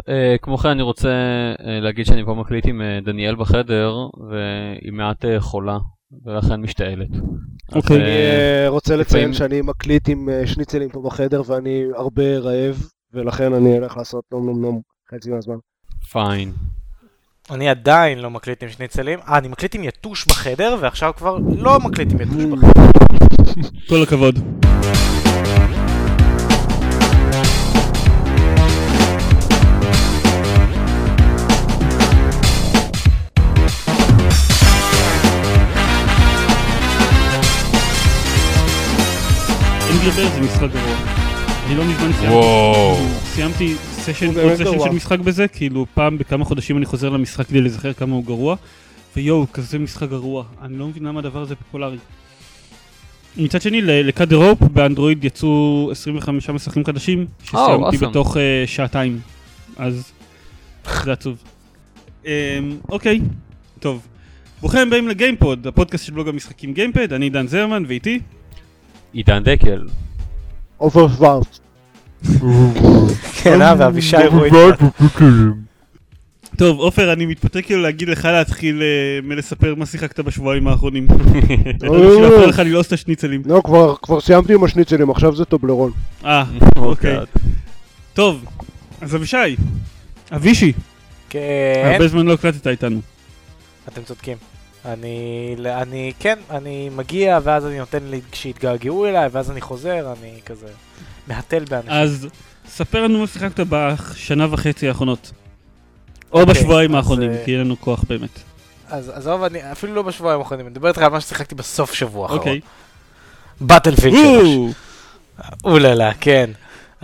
uh, כמו כן אני רוצה uh, להגיד שאני פה מקליט עם uh, דניאל בחדר והיא מעט uh, חולה ולכן משתעלת. אוקיי. אני אה, רוצה לציין שאני מקליט עם אה, שניצלים פה בחדר ואני הרבה רעב, ולכן אני הולך לעשות נום נום נום חצי מהזמן. פיין. אני עדיין לא מקליט עם שניצלים. אה, אני מקליט עם יתוש בחדר, ועכשיו כבר לא מקליט עם יתוש בחדר. כל הכבוד. ברד זה משחק גרוע. אני לא מזמן סיימתי. סשן, עוד גרוע. של משחק בזה, כאילו פעם בכמה חודשים אני חוזר למשחק כדי להיזכר כמה הוא גרוע, ויואו, כזה משחק גרוע. אני לא מבין למה הדבר הזה פופולרי. מצד שני, ל- לקאד אירופ באנדרואיד יצאו 25 משחקים חדשים, שסיימתי awesome. בתוך אה, שעתיים, אז זה עצוב. אמ, אוקיי, טוב. ברוכים הבאים לגיימפוד, הפודקאסט של בלוג המשחקים גיימפד, אני דן זרמן ואיתי. עידן דקל. אופר שוורץ. כן, אה, ואבישי רועי. טוב, עופר, אני מתפתה כאילו להגיד לך להתחיל אה, מלספר מה שיחקת בשבועיים האחרונים. בשביל להפריע לך ללעוס את השניצלים. לא, כבר- כבר סיימתי עם השניצלים, עכשיו זה טובלרון. אה, אוקיי. God. טוב, אז אבישי, אבישי, כן, הרבה זמן לא הקלטת איתנו. אתם צודקים. אני, אני, כן, אני מגיע, ואז אני נותן לי, כשיתגעגעו אליי, ואז אני חוזר, אני כזה מהתל באנשים. אז ספר לנו מה שיחקת בשנה וחצי האחרונות. או אוקיי, בשבועיים האחרונים, אה, כי אין לנו כוח באמת. אז עזוב, אני אפילו לא בשבועיים האחרונים, אני מדבר איתך על מה ששיחקתי בסוף שבוע האחרון. אוקיי. באטלפילד 3. או, אוללה, כן.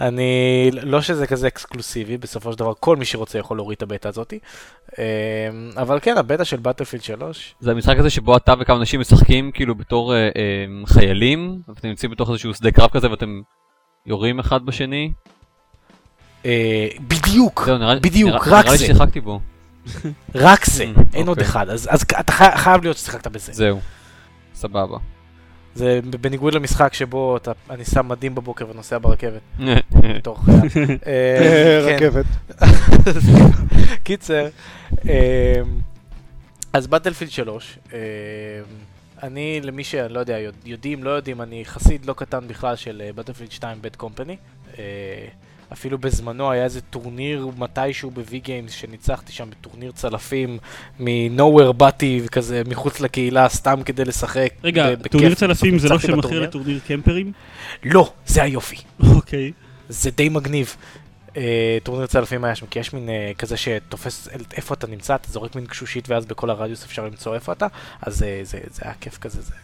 אני, לא שזה כזה אקסקלוסיבי, בסופו של דבר כל מי שרוצה יכול להוריד את הבטא הזאתי. אמ, אבל כן, הבטא של באטלפילד 3, זה המשחק הזה שבו אתה וכמה אנשים משחקים כאילו בתור אה, אה, חיילים, ואתם נמצאים בתוך איזשהו שדה קרב כזה ואתם יורים אחד בשני. אה, בדיוק, זהו, נראה לי- בדיוק, נראה- רק נראה לי זה. ששיחקתי בו. רק זה, אין עוד אוקיי. אחד, אז אז אתה חי- חייב להיות ששיחקת בזה. זהו. סבבה. זה בניגוד למשחק שבו אתה- אני שם מדים בבוקר ונוסע ברכבת. בתוך... אה, כן. רכבת. קיצר, אמ, אז Battlefield 3, אמ, אני למי שלא יודע, יודע- יודעים, לא יודעים, אני חסיד לא קטן בכלל של Battlefield 2 Bad Company. אפילו בזמנו היה איזה טורניר מתישהו ב-V Games שניצחתי שם בטורניר צלפים מ-nowhere באתי כזה מחוץ לקהילה סתם כדי לשחק. רגע, בכיף. טורניר צלפים זה לא שמכיר. לטורניר קמפרים? לא, זה היופי. אוקיי. זה די מגניב. אה, טורניר צלפים היה שם, כי יש מין אה, כזה שתופס איפה אתה נמצא, אתה זורק מין קשושית ואז בכל הרדיוס אפשר למצוא איפה אתה, אז אה, זה, זה היה כיף כזה, זה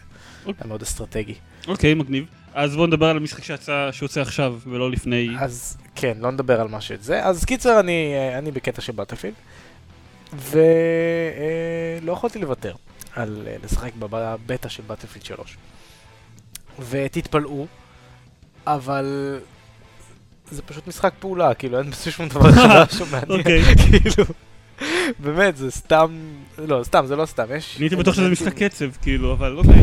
אוקיי. היה מאוד אסטרטגי. אוקיי, מגניב. אז בואו נדבר על המשחק שיצא- שיוצא עכשיו, ולא לפני... אז כן, לא נדבר על מה שזה. אז קיצר, אני, אה, אני בקטע של באטלפילד, ולא יכולתי לוותר על אה, לשחק בבטא של באטלפילד 3. ותתפלאו, אבל זה פשוט משחק פעולה, כאילו אין בזה שום דבר חדש או מעניין. אוקיי. כאילו, באמת, זה סתם, לא, סתם, זה לא סתם, יש... אני הייתי בטוח שזה משחק קצב, כאילו, אבל אוקיי,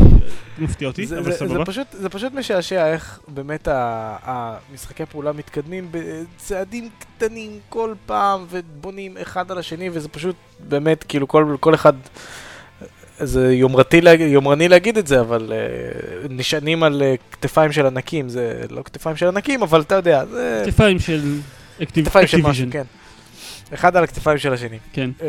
מפתיע אותי, אבל סבבה. זה פשוט משעשע איך באמת המשחקי פעולה מתקדמים בצעדים קטנים כל פעם ובונים אחד על השני וזה פשוט באמת כאילו כל, אחד זה יומרתי, יומרני להגיד את זה אבל uh, נשענים על uh, כתפיים של ענקים זה לא כתפיים של ענקים אבל אתה יודע זה כתפיים של כתפיים של משהו. כן. אחד על הכתפיים של השני. כן. אמ,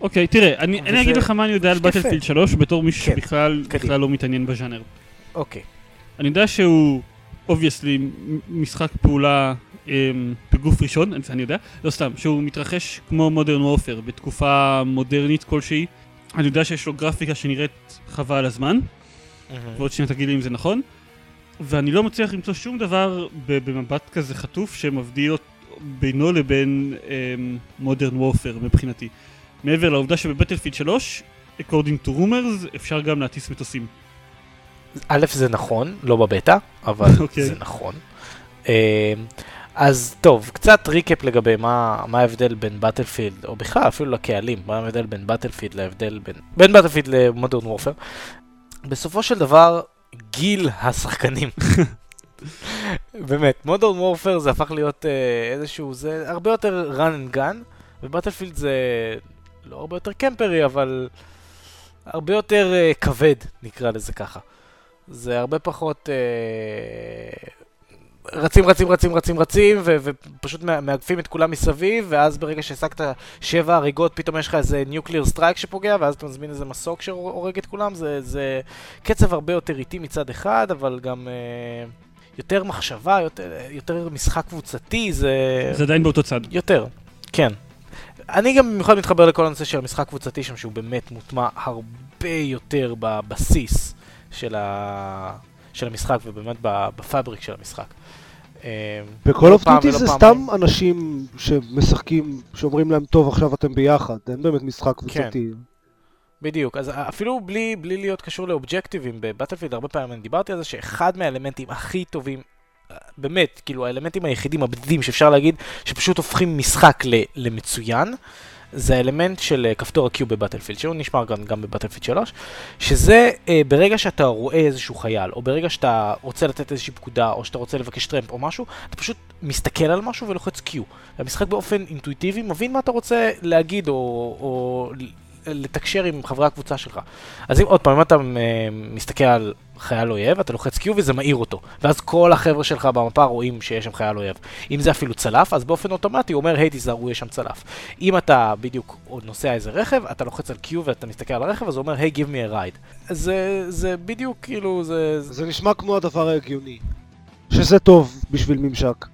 אוקיי, תראה, אני אני וזה אגיד לך מה אני יודע על. בטלפילד 3 בתור מישהו כן, שבכלל. בכלל לא מתעניין בז'אנר. אוקיי. אני יודע שהוא, obviously, משחק פעולה אמ, בגוף ראשון, אני- אני יודע, לא סתם, שהוא מתרחש כמו Modern Warfare, בתקופה מודרנית כלשהי. אני יודע שיש לו גרפיקה שנראית חבל על הזמן, ועוד שנייה תגיד לי אם זה נכון, ואני לא מצליח למצוא שום דבר במבט כזה חטוף שמבדיל בינו לבין Modern Warfare מבחינתי. מעבר לעובדה שב Battlefield 3, according to rumors, אפשר גם להטיס מטוסים. א', זה נכון, לא בבטא, אבל אוקיי. זה נכון. אמ, אז טוב, קצת recap לגבי מה, מה ההבדל בין Battlefield, או בכלל אפילו לקהלים, מה ההבדל בין Battlefield להבדל בין, בין Battlefield ל Modern Warfare. בסופו של דבר, גיל השחקנים באמת, Modern Warfare זה הפך להיות אה, איזשהו, זה הרבה יותר run and gun, ו Battlefield זה לא הרבה יותר קמפרי, אבל הרבה יותר אה, כבד, נקרא לזה ככה. זה הרבה פחות... אה, רצים, רצים, רצים, רצים, רצים, ו- ופשוט מא- מאגפים את כולם מסביב, ואז ברגע שהשגת שבע הריגות, פתאום יש לך איזה nuclear strike שפוגע, ואז אתה מזמין איזה מסוק שהורג את כולם. זה, זה קצב הרבה יותר איטי מצד אחד, אבל גם אה, יותר מחשבה, יותר, יותר משחק קבוצתי, זה... זה עדיין באותו צד. יותר, כן. אני גם במיוחד מתחבר לכל הנושא של המשחק קבוצתי שם, שהוא באמת מוטמע הרבה יותר בבסיס של, ה... של המשחק, ובאמת ב- ב fabric של המשחק. אה, ב Call of Duty זה. סתם אנשים שמשחקים, שאומרים להם, טוב, עכשיו אתם ביחד. אין באמת משחק כן. בדיוק, אז אפילו בלי, בלי להיות קשור לאובג'קטיבים ב Battlefield, הרבה פעמים אני דיברתי על זה שאחד מהאלמנטים הכי טובים, אה, באמת, כאילו האלמנטים היחידים הבדידים שאפשר להגיד, שפשוט הופכים משחק ל, למצוין, זה האלמנט של אה, כפתור ה-Q בבטלפילד, שהוא נשמר גם, גם בבטלפילד 3, שזה אה, ברגע שאתה רואה איזשהו חייל, או ברגע שאתה רוצה לתת איזושהי פקודה, או שאתה רוצה לבקש טרמפ או משהו, אתה פשוט מסתכל על משהו ולוחץ Q. והמשחק באופן אינטואיטיבי מבין מה אתה רוצה להגיד, או, או לתקשר עם חברי הקבוצה שלך. אז אם עוד פעם, אם אתה אה, מסתכל על חייל אויב, אתה לוחץ Q וזה מאיר אותו. ואז כל החבר'ה שלך במפה רואים שיש שם חייל אויב. אם זה אפילו צלף, אז באופן אוטומטי הוא אומר, היי תיזהרו, יש שם צלף. אם אתה בדיוק נוסע איזה רכב, אתה לוחץ על Q ואתה מסתכל על הרכב, אז הוא אומר, היי, give me a ride. זה, זה בדיוק כאילו, זה זה נשמע כמו הדבר ההגיוני. שזה טוב בשביל ממשק.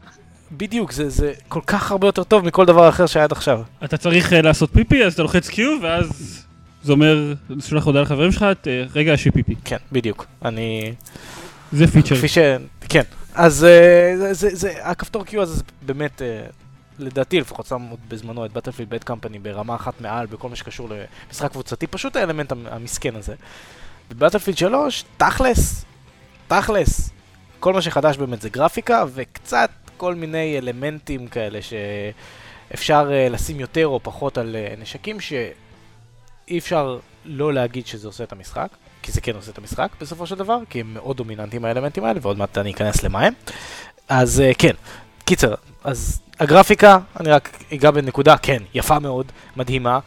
בדיוק, זה, זה כל כך הרבה יותר טוב מכל דבר אחר שהיה עד עכשיו. אתה צריך אה, לעשות פיפי, אז אתה לוחץ Q, ואז זה אומר, שולח הודעה לחברים שלך, "ת- רגע, יש לי פיפי. כן, בדיוק. אני... זה פיצ'ר. כפי ש... כן. אז אה, זה, זה, זה, הכפתור Q הזה זה באמת, אה, לדעתי לפחות שם עוד בזמנו את בטלפילד בית קמפני ברמה אחת מעל בכל מה שקשור למשחק קבוצתי, פשוט האלמנט המ- המסכן הזה. ובטלפילד 3, תכלס, תכלס, כל מה שחדש באמת זה גרפיקה וקצת כל מיני אלמנטים כאלה שאפשר אה, לשים יותר או פחות על אה, נשקים שאי אפשר לא להגיד שזה עושה את המשחק. כי זה כן עושה את המשחק בסופו של דבר, כי הם מאוד דומיננטיים האלמנטים האלה, ועוד מעט אני אכנס למה הם. אז uh, כן, קיצר, אז הגרפיקה, אני רק אגע בנקודה, כן, יפה מאוד, מדהימה.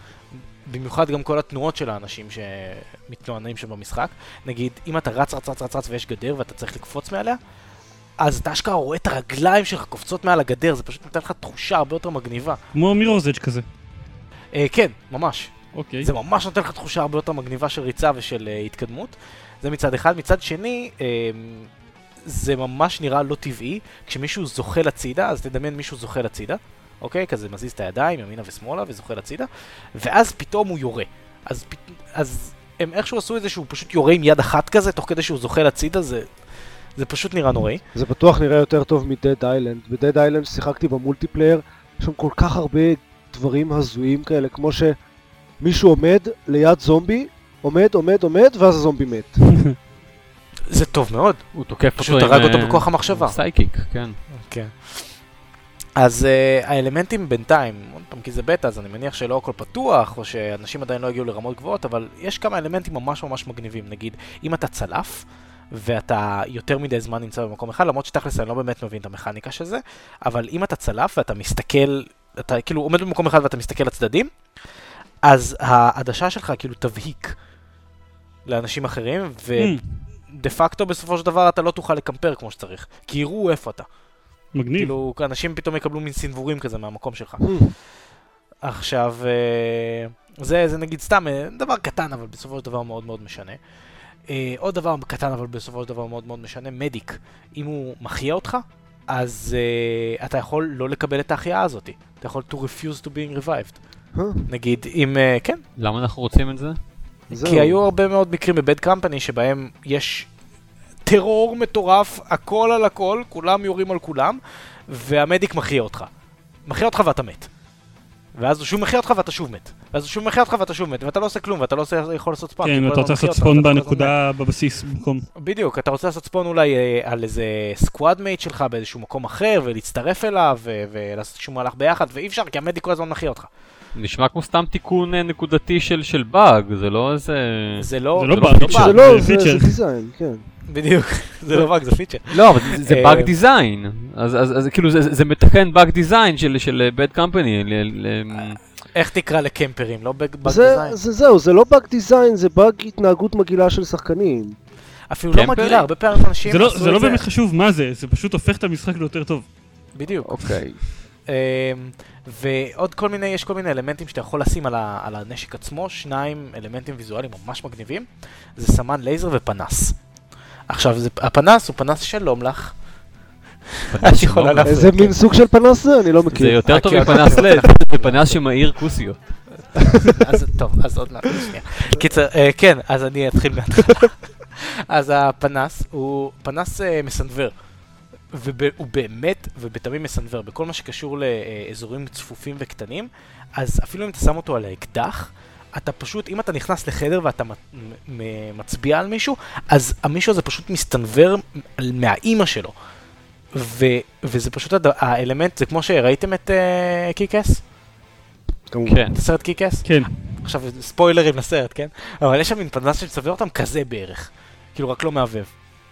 במיוחד גם כל התנועות של האנשים שמתנוענים שם במשחק. נגיד, אם אתה רץ, רץ, רץ, רץ, רץ ויש גדר ואתה צריך לקפוץ מעליה, אז אתה אשכרה רואה את הרגליים שלך קופצות מעל הגדר, זה פשוט נותן לך תחושה הרבה יותר מגניבה. כמו מירורז אדג' כזה. אה, כן, ממש. אוקיי. זה ממש נותן לך תחושה הרבה יותר מגניבה של ריצה ושל uh, התקדמות. זה מצד אחד. מצד שני, um, זה ממש נראה לא טבעי. כשמישהו זוחל הצידה, אז תדמיין מישהו זוחל הצידה, אוקיי? כזה מזיז את הידיים ימינה ושמאלה וזוחל הצידה, ואז פתאום הוא יורה. אז, פ... אז הם איכשהו עשו את זה שהוא פשוט יורה עם יד אחת כזה, תוך כדי שהוא זוחל הצידה, זה, זה פשוט נראה נוראי. זה בטוח נראה יותר טוב מדד איילנד. בדד איילנד שיחקתי במולטיפלייר, יש שם כל כך הרבה דברים הזויים כאלה, כמו שמישהו עומד ליד זומבי, עומד, עומד, עומד, ואז הזומבי מת. זה טוב מאוד. הוא תוקף פשוט אותו עם... הרג אותו אה, בכוח המחשבה. סייקיק, כן. כן. אז uh, האלמנטים בינתיים, עוד פעם כי זה בטא, אז אני מניח שלא הכל פתוח, או שאנשים עדיין לא הגיעו לרמות גבוהות, אבל יש כמה אלמנטים ממש ממש מגניבים. נגיד, אם אתה צלף, ואתה יותר מדי זמן נמצא במקום אחד, למרות שתכלס אני לא באמת מבין את המכניקה של זה, אבל אם אתה צלף ואתה מסתכל, אתה כאילו עומד במקום אחד ואתה מסתכל לצדדים, אז העדשה שלך כאילו תבהיק לאנשים אחרים, ודה פקטו בסופו של דבר אתה לא תוכל לקמפר כמו שצריך, כי יראו איפה אתה. מגניב. כאילו, אנשים פתאום יקבלו מין סנוורים כזה מהמקום שלך. Hmm. עכשיו, אה, זה, זה נגיד סתם אה, דבר קטן, אבל בסופו של דבר מאוד מאוד משנה. אה, עוד דבר קטן, אבל בסופו של דבר מאוד מאוד משנה, מדיק. אם הוא מחיה אותך, אז uh, אתה יכול לא לקבל את ההחייאה הזאת. אתה יכול to refuse to being revived. אה, נגיד, אם, uh, כן, למה אנחנו רוצים את זה? זהו. כי היו הרבה מאוד מקרים בבד קמפני שבהם יש טרור מטורף, הכל על הכל, כולם יורים על כולם, והמדיק מחיה אותך. מחיה אותך ואתה מת. ואז הוא שוב מחיה אותך ואתה שוב מת. ואז הוא שוב מחיה אותך ואתה שוב מת, ואתה לא עושה כלום, ואתה לא עושה, יכול לעשות ספאם. כי כן, אתה רוצה לעשות ספון בנקודה בבסיס במקום. בדיוק, אתה רוצה לעשות spawn אולי אה, על איזה squad mate שלך באיזשהו מקום אחר, ולהצטרף אליו, ולעשות איזשהו מהלך ביחד, ואי אפשר, כי ה medic כל הזמן מחיה אותך. נשמע כמו סתם תיקון אה, נקודתי של של באג, זה לא איזה... זה לא... זה לא זה באג, לא זה. לא, זה זה. זה design, כן. בדיוק, זה לא באג, זה פיצ'ר. לא, אבל זה- זה אה, באג design. אז אז- כאילו זה- זה מתקן באג דיזיין של בד קמפני. איך תקרא לקמפרים, לא באג זה, design. זה זהו, זה לא באג design, זה באג התנהגות מגעילה של שחקנים. אפילו לא? מגעילה, הרבה פעמים אנשים זה לא- עשו זה את לא באמת חשוב מה זה, זה פשוט הופך את המשחק ליותר טוב. בדיוק. אוקיי. אמ, ועוד כל מיני, יש כל מיני אלמנטים שאתה יכול לשים על, ה, על הנשק עצמו, שניים אלמנטים ויזואליים ממש מגניבים, זה סמן לייזר ופנס. עכשיו, זה, הפנס הוא פנס שלום לך. איזה כן. מין סוג של פנס זה? אני לא זה מכיר. יותר טוב אה, כן. מפנס לד, זה פנס שמאיר כוסיות. אז טוב, אז עוד מעט, שנייה. קיצר, אה, כן, אז אני אתחיל מההתחלה. אז הפנס הוא פנס אה, מסנוור. והוא באמת ובתמים מסנוור בכל מה שקשור לאזורים צפופים וקטנים, אז אפילו אם אתה שם אותו על האקדח, אתה פשוט, אם אתה נכנס לחדר ואתה מצביע על מישהו, אז המישהו הזה פשוט מסתנוור מהאימא שלו. ו- וזה פשוט הד- האלמנט, זה כמו שראיתם את uh, קיקס? כמובן. כן. את הסרט קיקס? כן. עכשיו, ספוילרים לסרט, כן? אבל יש שם מין פנס שמסבב אותם כזה בערך. כאילו, רק לא מהבהב.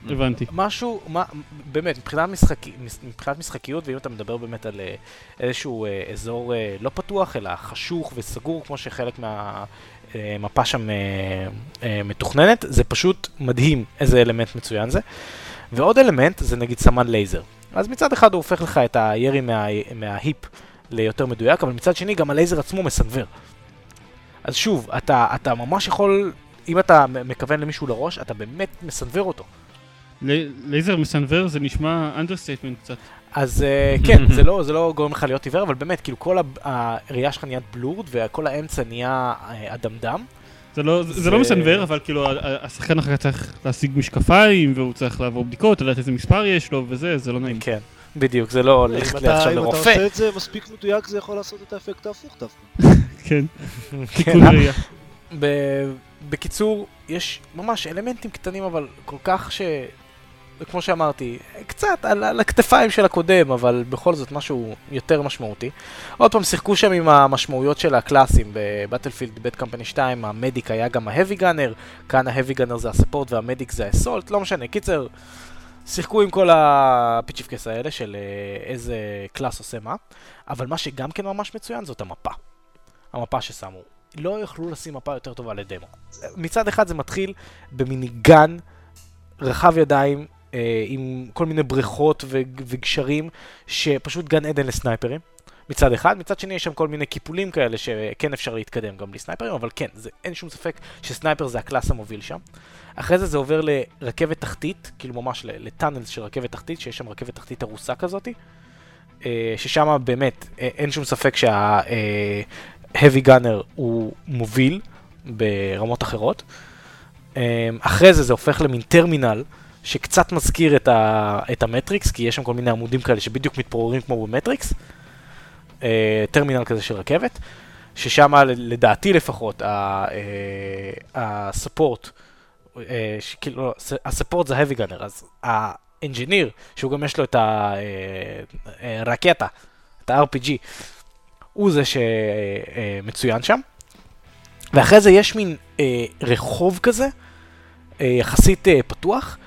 הבנתי. משהו, מה, באמת, מבחינת, משחקי, מס- מבחינת משחקיות, ואם אתה מדבר באמת על אה, איזשהו אה, אזור אה, לא פתוח, אלא חשוך וסגור, כמו שחלק מהמפה שם אה, אה, מתוכננת, זה פשוט מדהים איזה אלמנט מצוין זה. ועוד אלמנט זה נגיד סמן לייזר. אז מצד אחד הוא הופך לך את הירי מה, מה hip ליותר מדויק, אבל מצד שני גם הלייזר עצמו מסנוור. אז שוב, אתה, אתה ממש יכול, אם אתה מכוון למישהו לראש, אתה באמת מסנוור אותו. לייזר מסנוור זה נשמע understatement קצת. אז uh, כן, זה לא, זה לא גורם לך להיות עיוור, אבל באמת, כאילו כל הראייה שלך נהיית blurred, וכל האמצע נהיה אה, אדמדם. זה לא, זה... זה- לא מסנוור, אבל כאילו השחקן אחר כך צריך להשיג משקפיים, והוא צריך לעבור בדיקות, לדעת איזה מספר יש לו וזה, זה לא נעים. כן, בדיוק, זה לא ללכת אתה עכשיו אם אתה לרופא. עושה את זה מספיק מדויק, זה יכול לעשות את האפקט ההפוך דווקא. כן, כן, תיקון ראייה. ב- בקיצור, יש ממש אלמנטים קטנים, אבל כל כך ש... כמו שאמרתי, קצת על, על הכתפיים של הקודם, אבל בכל זאת משהו יותר משמעותי. עוד פעם, שיחקו שם עם המשמעויות של הקלאסים. ב Battlefield Bad Company 2, ה medic היה גם ה heavy gunner, כאן ה heavy gunner זה ה support וה medic זה ה assault, לא משנה. קיצר, שיחקו עם כל הפיצ'יפקס האלה של אה, איזה class עושה מה, אבל מה שגם כן ממש מצוין זאת המפה. המפה ששמו. לא יכלו לשים מפה יותר טובה לדמו. מצד אחד זה מתחיל במיני גן רחב ידיים עם כל מיני בריכות וגשרים, שפשוט גן עדן לסנייפרים. מצד אחד, מצד שני יש שם כל מיני קיפולים כאלה שכן אפשר להתקדם גם בלי סנייפרים, אבל כן, זה, אין שום ספק שסנייפר זה ה class המוביל שם. אחרי זה זה עובר לרכבת תחתית, כאילו ממש ל tunnels של רכבת תחתית, שיש שם רכבת תחתית הרוסה כזאתי, אה, ששם באמת אה, אין שום ספק שה-heavy gunner הוא מוביל ברמות אחרות. אה, אחרי זה זה הופך למין טרמינל שקצת מזכיר את, ה- את המטריקס, כי יש שם כל מיני עמודים כאלה שבדיוק מתפוררים כמו במטריקס. אה, טרמינל כזה של רכבת, ששם לדעתי לפחות אה, ה support, אה, שכאילו, לא, ה support זה heavy gunner, אז ה engineer, שהוא גם יש לו את הרקטה, את ה-RPG, הוא זה שמצוין שם. ואחרי זה יש מין אה, רחוב כזה, אה, יחסית אה, פתוח,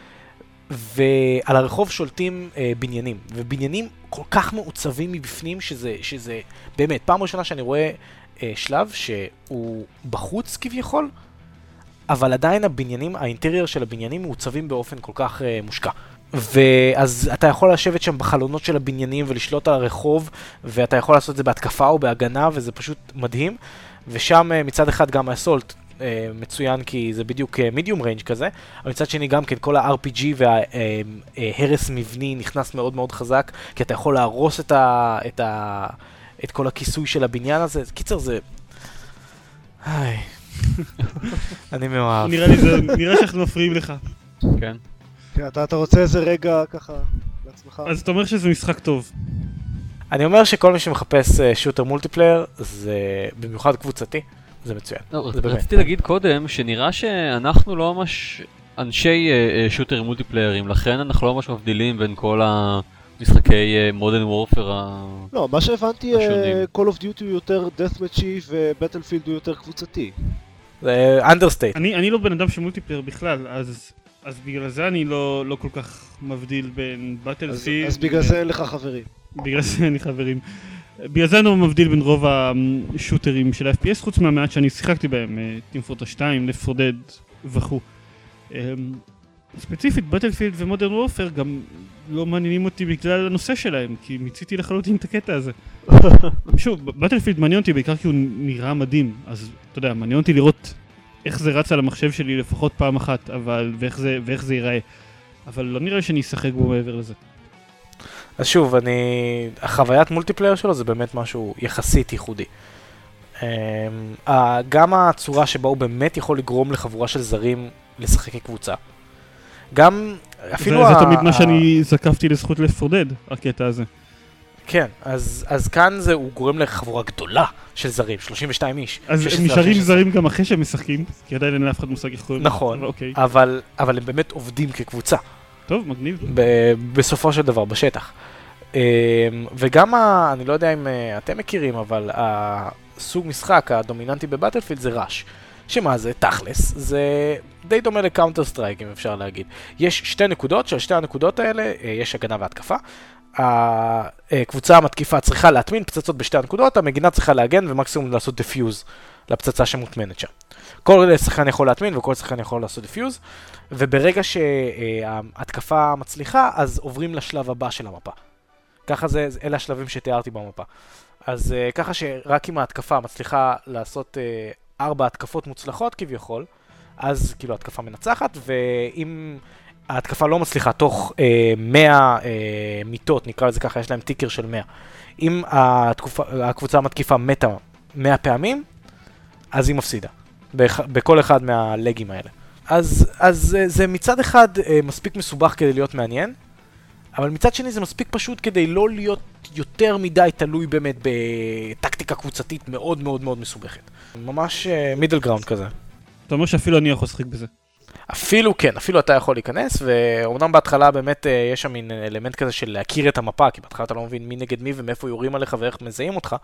ועל הרחוב שולטים אה, בניינים, ובניינים כל כך מעוצבים מבפנים שזה, שזה באמת, פעם ראשונה שאני רואה אה, שלב שהוא בחוץ כביכול, אבל עדיין הבניינים, האינטרייר של הבניינים מעוצבים באופן כל כך אה, מושקע. ואז אתה יכול לשבת שם בחלונות של הבניינים ולשלוט על הרחוב, ואתה יכול לעשות את זה בהתקפה או בהגנה, וזה פשוט מדהים. ושם אה, מצד אחד גם האסולט מצוין כי זה בדיוק מידיום ריינג' כזה, אבל מצד שני גם כן כל ה-RPG וההרס מבני נכנס מאוד מאוד חזק, כי אתה יכול להרוס את, ה, את, ה, את כל הכיסוי של הבניין הזה. קיצר זה... היי. אני מאוהב. נראה לי זה, נראה שאנחנו מפריעים לך. כן. כן, אתה אתה רוצה איזה רגע ככה לעצמך? אז אתה אומר שזה משחק טוב. אני אומר שכל מי שמחפש אה, shooter multiplayer, זה במיוחד קבוצתי, זה מצוין. לא, זה באמת. רציתי להגיד קודם שנראה שאנחנו לא ממש אנשי אה, אה, שוטרים מולטיפליירים, לכן אנחנו לא ממש מבדילים בין כל המשחקי Modern Warfare ה... לא, מה שהבנתי, השונים. אה, Call of Duty הוא יותר deathmatchy ו Battlefield הוא יותר קבוצתי. זה understatement. אני, אני לא בן אדם של multiplayer בכלל, אז אז בגלל זה אני לא, לא כל כך מבדיל בין אז, Battlefield... אז בגלל זה אין לך חברים. בגלל זה אני חברים. בגלל זה אני לא מבדיל בין רוב השוטרים של ה-FPS, חוץ מהמעט שאני שיחקתי בהם, טים פורטה 2, לפרודד וכו'. אמ, ספציפית, בטלפילד ומודרן וורפר גם לא מעניינים אותי בגלל הנושא שלהם, כי מיציתי לחלוטין את הקטע הזה. שוב, בטלפילד מעניין אותי בעיקר כי הוא נראה מדהים, אז אתה יודע, מעניין אותי לראות איך זה רץ על המחשב שלי לפחות פעם אחת, אבל, ואיך זה, ואיך זה ייראה. אבל לא נראה שאני אשחק בו מעבר לזה. אז שוב, אני... החוויית מולטיפלייר שלו זה באמת משהו יחסית ייחודי. Um, גם הצורה שבה הוא באמת יכול לגרום לחבורה של זרים לשחק כקבוצה. גם אפילו... זה, ה... זה תמיד מה שאני זקפתי לזכות לפרודד, הקטע הזה. כן, אז, אז כאן זה, הוא גורם לחבורה גדולה של זרים, 32 איש. אז הם נשארים זרים גם אחרי שהם משחקים, כי עדיין אין לאף אחד מושג איך קוראים. נכון, אוקיי. אבל, אבל הם באמת עובדים כקבוצה. טוב, מגניב. ב- בסופו של דבר, בשטח. אמ, וגם, ה- אני לא יודע אם אה, אתם מכירים, אבל הסוג משחק הדומיננטי ב Battlefield זה Rush. שמה זה? תכלס, זה די דומה ל Counter-Strike, אם אפשר להגיד. יש שתי נקודות, שעל שתי הנקודות האלה אה, יש הגנה והתקפה. הקבוצה המתקיפה צריכה להטמין פצצות בשתי הנקודות, המגינה צריכה להגן ומקסימום לעשות defuse לפצצה שמוטמנת שם. כל שחקן יכול להטמין וכל שחקן יכול לעשות defuse, וברגע שההתקפה מצליחה, אז עוברים לשלב הבא של המפה. ככה זה, אלה השלבים שתיארתי במפה. אז אה, ככה שרק אם ההתקפה מצליחה לעשות אה, ארבע התקפות מוצלחות כביכול, אז כאילו התקפה מנצחת, ואם ההתקפה לא מצליחה תוך אה, 100 אה, מיתות, נקרא לזה ככה, יש להם ticker של 100. אם התקופה, הקבוצה המתקיפה מתה 100 פעמים, אז היא מפסידה. בכ, בכל אחד מהלגים האלה. אז, אז זה מצד אחד uh, מספיק מסובך כדי להיות מעניין, אבל מצד שני זה מספיק פשוט כדי לא להיות יותר מדי תלוי באמת בטקטיקה קבוצתית מאוד מאוד מאוד מסובכת. ממש מידל uh, גראונד כזה. אתה אומר שאפילו אני יכול לשחק בזה. אפילו כן, אפילו אתה יכול להיכנס, ואומנם בהתחלה באמת uh, יש שם מין אלמנט כזה של להכיר את המפה, כי בהתחלה אתה לא מבין מי נגד מי ומאיפה יורים עליך ואיך מזהים אותך,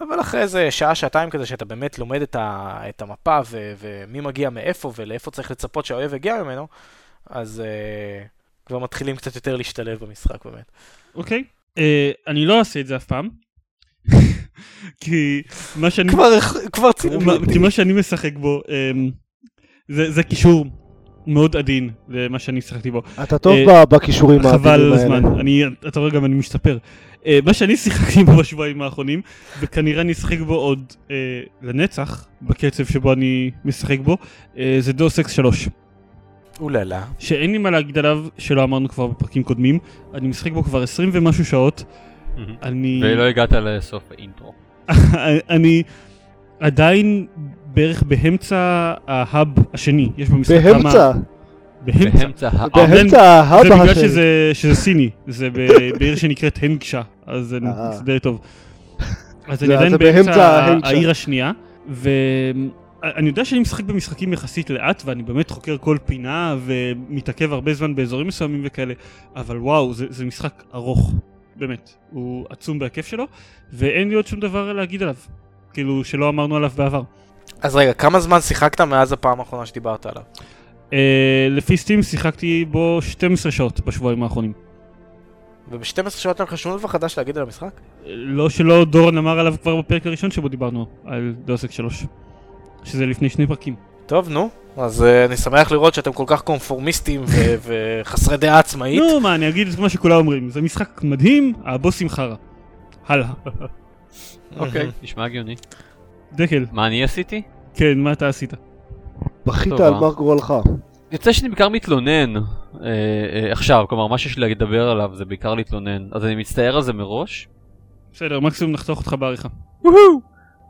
אבל אחרי איזה שעה, שעתיים כזה שאתה באמת לומד את, ה, את המפה ו, ומי מגיע מאיפה ולאיפה צריך לצפות שהאויב יגיע ממנו, אז uh, כבר מתחילים קצת יותר להשתלב במשחק באמת. אוקיי, okay. uh, אני לא אעשה את זה אף פעם. כי מה שאני... כבר, כבר צילום. כי מה שאני משחק בו, um, זה, זה קישור מאוד עדין למה שאני שיחקתי בו. אתה טוב uh, בכישורים העדינים האלה. חבל הזמן, אני, אתה רואה גם אני משתפר. Uh, מה שאני שיחקתי בו בשבועיים האחרונים, וכנראה אני אשחק בו עוד uh, לנצח, בקצב שבו אני משחק בו, uh, זה דוס אקס 3. אוללה. שאין לי מה להגיד עליו, שלא אמרנו כבר בפרקים קודמים. אני משחק בו כבר 20 ומשהו שעות. אני... ולא הגעת לסוף האינטרו. אני עדיין בערך באמצע ההאב השני, יש במשחק כמה... באמצע? באמצע ההאב. באמצע ההאב השני. זה בגלל שזה, שזה סיני, זה בעיר שנקראת הנגשה, אז זה די טוב. אז אני עדיין באמצע העיר השנייה, ואני יודע שאני משחק במשחקים יחסית לאט, ואני באמת חוקר כל פינה, ומתעכב הרבה זמן באזורים מסוימים וכאלה, אבל וואו, זה, זה משחק ארוך, באמת. הוא עצום בהיקף שלו, ואין לי עוד שום דבר להגיד עליו. כאילו, שלא אמרנו עליו בעבר. אז רגע, כמה זמן שיחקת מאז הפעם האחרונה שדיברת עליו? Uh, לפי סטים שיחקתי בו 12 שעות בשבועיים האחרונים. וב-12 שעות אין לך שום דבר חדש להגיד על המשחק? לא שלא דורון אמר עליו כבר בפרק הראשון שבו דיברנו על דוסק 3. שזה לפני שני פרקים. טוב, נו. אז uh, אני שמח לראות שאתם כל כך קונפורמיסטים ו- וחסרי דעה עצמאית. נו, מה, אני אגיד את מה שכולם אומרים. זה משחק מדהים, הבוסים חרא. הלאה. אוקיי, נשמע הגיוני. דקל. מה אני עשיתי? כן, מה אתה עשית? בכית על מר גורלך. יוצא שאני בעיקר מתלונן אה, אה, עכשיו, כלומר מה שיש לי לדבר עליו זה בעיקר להתלונן, אז אני מצטער על זה מראש. בסדר, מקסימום נחתוך אותך בעריכה.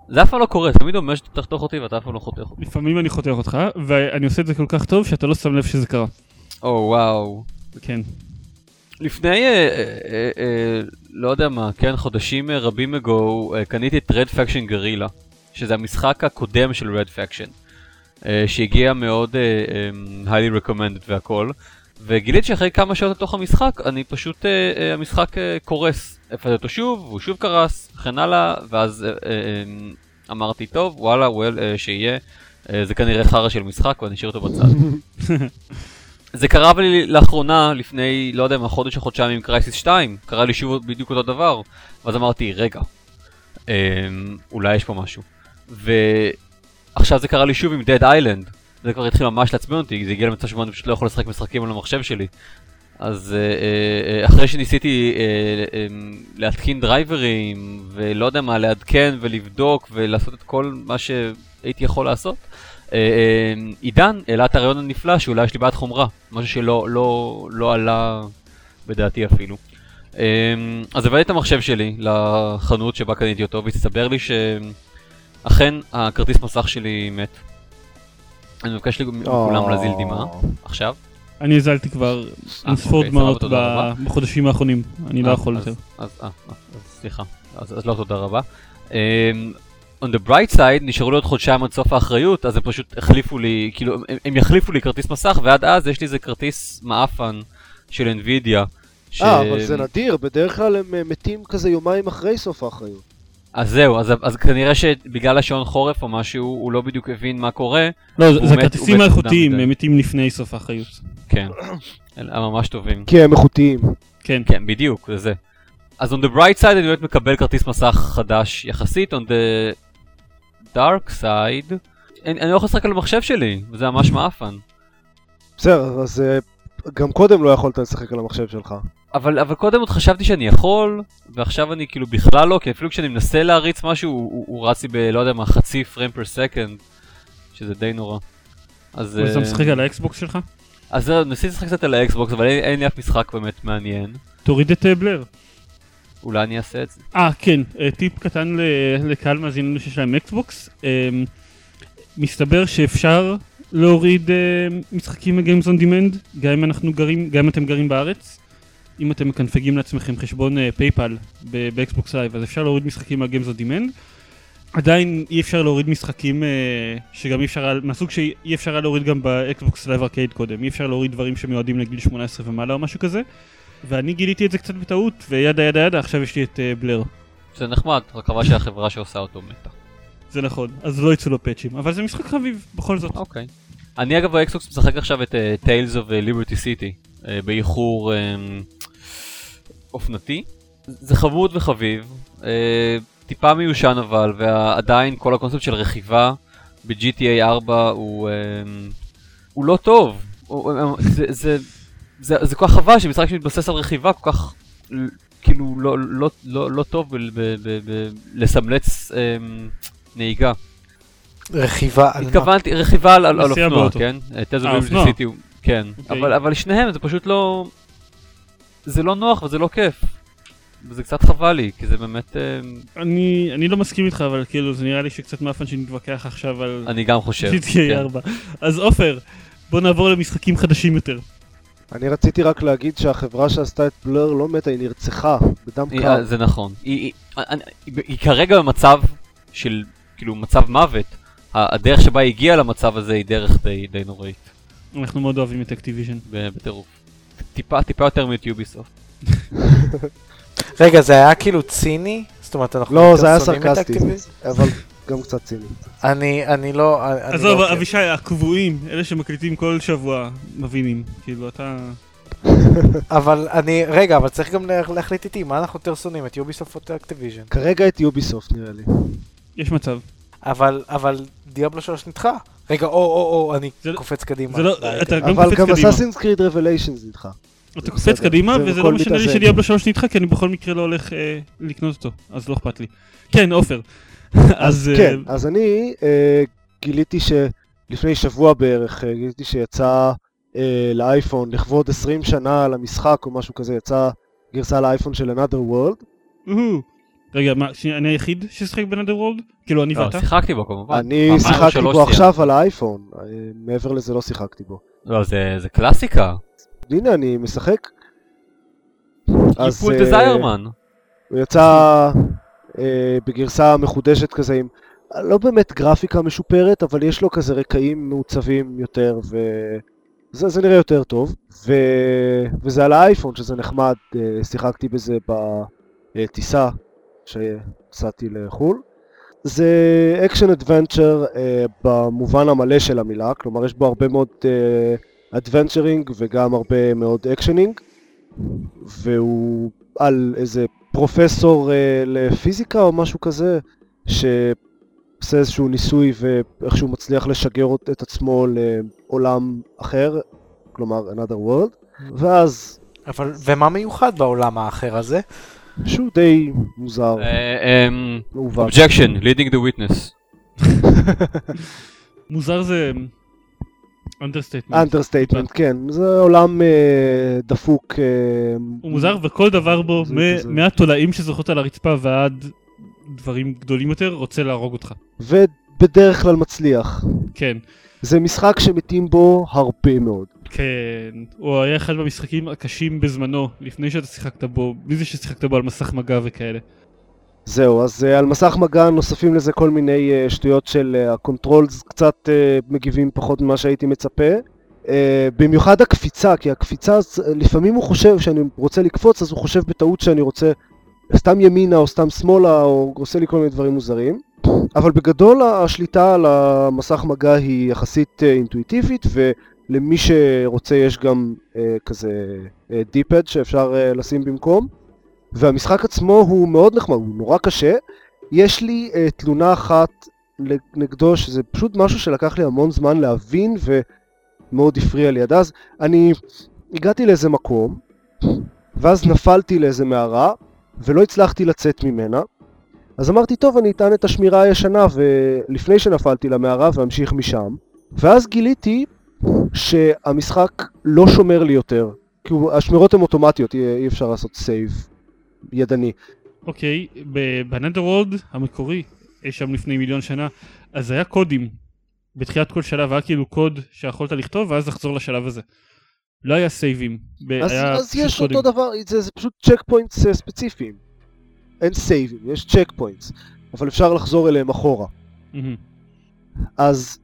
זה אף פעם לא קורה, תמיד אומר שאתה תחתוך אותי ואתה אף פעם לא חותך אותי. לפעמים אני חותך אותך, ואני עושה את זה כל כך טוב שאתה לא שם לב שזה קרה. או וואו. כן. לפני, אה, אה, אה, לא יודע מה, כן, חודשים רבים אגו, אה, קניתי את Red Faction Guerrilla, שזה המשחק הקודם של Red Faction, אה, שהגיע מאוד אה, אה, highly recommended והכל, וגיליתי שאחרי כמה שעות לתוך המשחק, אני פשוט, אה, אה, המשחק אה, קורס. הפעלתי אותו שוב, והוא שוב קרס, וכן הלאה, ואז אה, אה, אמרתי, טוב, וואלה, וואל, אה, שיהיה, אה, זה כנראה חרא של משחק, ואני אשאיר אותו בצד. זה קרה לי לאחרונה, לפני, לא יודע מה, חודש או חודשיים עם קרייסיס 2, קרה לי שוב בדיוק אותו דבר, ואז אמרתי, רגע, אמ, אולי יש פה משהו. ועכשיו זה קרה לי שוב עם Dead Island, זה כבר התחיל ממש לעצבן אותי, זה הגיע למצב שבו אני פשוט לא יכול לשחק משחקים על המחשב שלי. אז אה, אה, אה, אחרי שניסיתי להתקין דרייברים, ולא יודע מה, לעדכן ולבדוק ולעשות את כל מה שהייתי יכול לעשות, עידן העלה את הרעיון הנפלא שאולי יש לי בעיית חומרה, משהו שלא לא, לא עלה בדעתי אפילו. אז הבאתי את המחשב שלי לחנות שבה קניתי אותו, והסתבר לי שאכן הכרטיס מסך שלי מת. אני מבקש מכולם להזיל דמעה, עכשיו. אני הזלתי כבר אה, אינספור אוקיי, דמעות בחודשים האחרונים, אני לא אה, יכול יותר. אז, אה, אה, אז סליחה, אז, לא תודה רבה. Um, on the bright side, נשארו לי עוד חודשיים עד סוף האחריות, אז הם פשוט החליפו לי, כאילו, הם, הם יחליפו לי כרטיס מסך, ועד אז יש לי איזה כרטיס מעפן של NVIDIA. ש... אה, אבל זה נדיר, בדרך כלל הם אה, מתים כזה יומיים אחרי סוף האחריות. אז זהו, אז, אז כנראה שבגלל השעון חורף או משהו, הוא לא בדיוק הבין מה קורה. לא, זה- מת- הכרטיסים האיכותיים, הם מתים לפני סוף האחריות. כן, הם ממש טובים. כי הם איכותיים. כן. כן, בדיוק, זה זה. אז on the bright side אני באמת מקבל כרטיס מסך חדש יחסית, on the dark side, אני, אני לא יכול לשחק על המחשב שלי, וזה ממש מעפן. בסדר, אז אה, גם קודם לא יכולת לשחק על המחשב שלך. אבל, אבל קודם עוד חשבתי שאני יכול, ועכשיו אני כאילו בכלל לא, כי אפילו כשאני מנסה להריץ משהו, הוא, הוא, הוא רץ לי ב... לא יודע מה, חצי frame per second, שזה די נורא. אז... אתה אה, משחק על ה Xbox שלך? אז ניסיתי לשחק קצת על ה Xbox, אבל אין, אין לי אף משחק באמת מעניין. תוריד את אה, Blur. אולי אני אעשה את זה. אה, כן, אה, טיפ קטן לקהל מאזיננו שיש להם Xbox. אה, מסתבר שאפשר להוריד אה, משחקים מ-Games on Demand, גם אם אנחנו גרים, גם אם אתם גרים בארץ. אם אתם מקנפגים לעצמכם חשבון PayPal ב Xbox Live, אז אפשר להוריד משחקים מה-Games on Demand. עדיין אי אפשר להוריד משחקים אה, שגם אי אפשר, היה- מהסוג שאי אפשר היה להוריד גם ב Xbox Live Arcade קודם. אי אפשר להוריד דברים שמיועדים לגיל 18 ומעלה או משהו כזה. ואני גיליתי את זה קצת בטעות, ו yada yada yada, עכשיו יש לי את אה, Blur. זה נחמד, רק חבל שהחברה שעושה אותו מתה. זה נכון, אז לא יצאו לו פאצ'ים, אבל זה משחק חביב, בכל זאת. אוקיי. אני אגב ב Xbox משחק עכשיו את Tales of אה, Liberty City, אה, באיחור אמ, אופנתי. זה חמוד וחביב, אה, טיפה מיושן אבל, ועדיין כל הקונספט של רכיבה ב-GTA 4 הוא, אמ, הוא לא טוב. הוא, זה, זה, זה, זה כל כך חבל שמשחק שמתבסס על רכיבה כל כך, ל- כאילו, לא, לא, לא, לא טוב ב- ב- ב- ב- לסמלץ um, נהיגה. רכיבה על מה? התכוונתי, רכיבה על, על, אופנוע, באוטו. כן? טזו אה, אופנוע. סיטי, כן. אוקיי. אבל, אבל שניהם זה פשוט לא... זה לא נוח וזה לא כיף. וזה קצת חבל לי, כי זה באמת... אה, אני, אני לא מסכים איתך, אבל כאילו זה נראה לי שקצת מאפן שנתווכח עכשיו על אני גם חושב. GTA כן. 4. אז עופר, בוא נעבור למשחקים חדשים יותר. אני רציתי רק להגיד שהחברה שעשתה את בלר לא מתה, היא נרצחה בדם קר. אה, זה נכון. היא, היא, היא, היא כרגע במצב של, כאילו, מצב מוות. הדרך שבה היא הגיעה למצב הזה היא דרך די, די נוראית, אנחנו מאוד אוהבים את אקטיביז'ן. בטירוף. טיפה, טיפה יותר מאת יוביסופט. רגע, זה היה כאילו ציני? זאת אומרת, אנחנו לא, זה היה סרקסטי? אבל גם קצת ציני. אני, אני לא... אני עזוב, לא עוקב. אבישי, הקבועים, אלה שמקליטים כל שבוע, מבינים. כאילו, אתה... אבל אני, רגע, אבל צריך גם לה- להחליט איתי, מה אנחנו יותר שונאים, את Ubisoft או את Activision? כרגע את Ubisoft נראה לי. יש מצב. אבל, אבל Diablo 3 נדחה. רגע, או, או, או, אני זה לא- קופץ קדימה. זה לא, די, אתה כן. גם אבל קופץ גם קדימה. Assassin's Creed Revelations נדחה. אתה בסדר, קופץ קדימה, זה וזה לא משנה לי. ש Diablo 3 נדחה, כי אני בכל מקרה לא הולך אה, לקנות אותו, אז לא אכפת לי. כן, עופר. אז... כן, אה, אז אני אה, גיליתי שלפני שבוע בערך, אה, גיליתי שיצא אה, לאייפון לכבוד 20 שנה למשחק או משהו כזה, יצא גרסה לאייפון של Another World. רגע, מה, שנייה, אני היחיד ששיחק בנדר וורלד? כאילו, אני לא, ואתה? שיחקתי בו כמובן. אני שיחקתי בו. עכשיו על האייפון, מעבר לזה לא שיחקתי בו. לא, זה, זה קלאסיקה. הנה, אני משחק. אה, Zireman. הוא יצא אה, בגרסה מחודשת כזה עם לא באמת גרפיקה משופרת, אבל יש לו כזה רקעים מעוצבים יותר, וזה זה נראה יותר טוב. ו... וזה על האייפון, שזה נחמד, אה, שיחקתי בזה בטיסה שנסעתי לחו"ל. זה action adventure במובן המלא של המילה, כלומר יש בו הרבה מאוד אה, adventuring וגם הרבה מאוד actioning, והוא על איזה פרופסור אה, לפיזיקה או משהו כזה, שעושה איזשהו ניסוי ואיכשהו מצליח לשגר את עצמו לעולם אחר, כלומר another world, ואז אבל, ומה מיוחד בעולם האחר הזה? שהוא די מוזר, objection, leading the witness. מוזר זה understatement. Understatement, כן, זה עולם אה, דפוק. אה, הוא מוזר וכל דבר בו, מ-. מהתולעים שזוחלות על הרצפה ועד דברים גדולים יותר, רוצה להרוג אותך. ובדרך כלל מצליח. כן. זה משחק שמתים בו הרבה מאוד. כן, הוא היה אחד מהמשחקים הקשים בזמנו, לפני שאתה שיחקת בו, בלי זה ששיחקת בו על מסך מגע וכאלה. זהו, אז אה, על מסך מגע נוספים לזה כל מיני אה, שטויות של אה, ה controls קצת אה, מגיבים פחות ממה שהייתי מצפה. אה, במיוחד הקפיצה, כי הקפיצה, אה, לפעמים הוא חושב שאני רוצה לקפוץ, אז הוא חושב בטעות שאני רוצה סתם ימינה או סתם שמאלה, או עושה לי כל מיני דברים מוזרים. אבל בגדול השליטה על המסך מגע היא יחסית אה, אינטואיטיבית, ולמי שרוצה יש גם אה, כזה דיפד שאפשר uh, לשים במקום. והמשחק עצמו הוא מאוד נחמד, הוא נורא קשה. יש לי uh, תלונה אחת נגדו, שזה פשוט משהו שלקח לי המון זמן להבין ומאוד הפריע לי עד אז. אני הגעתי לאיזה מקום, ואז נפלתי לאיזה מערה, ולא הצלחתי לצאת ממנה. אז אמרתי, טוב, אני אטען את השמירה הישנה, ולפני שנפלתי למערה ואמשיך משם. ואז גיליתי שהמשחק לא שומר לי יותר. כי השמירות הן אוטומטיות, אי, אי אפשר לעשות save ידני. אוקיי, ב Another World המקורי, אי שם לפני מיליון שנה, אז היה קודים. בתחילת כל שלב היה כאילו קוד שיכולת לכתוב ואז לחזור לשלב הזה. לא היה סייבים. אז, היה אז יש קודים. אותו דבר, זה, זה פשוט checkpoints אה, ספציפיים. אין סייבים, יש checkpoints, אבל אפשר לחזור אליהם אחורה. מהמם. אז,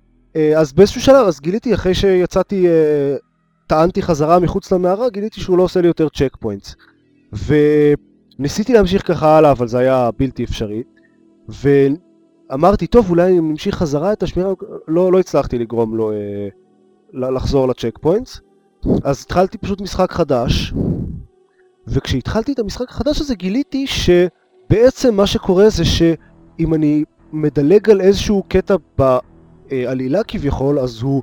אז באיזשהו שלב, אז גיליתי אחרי שיצאתי, אה, טענתי חזרה מחוץ למערה, גיליתי שהוא לא עושה לי יותר checkpoints. וניסיתי להמשיך ככה הלאה, אבל זה היה בלתי אפשרי. ואמרתי, טוב, אולי אם נמשיך חזרה את השמירה, לא, לא הצלחתי לגרום לו אה, לחזור ל checkpoints. אז התחלתי פשוט משחק חדש, וכשהתחלתי את המשחק החדש הזה גיליתי שבעצם מה שקורה זה שאם אני מדלג על איזשהו קטע בעלילה כביכול, אז הוא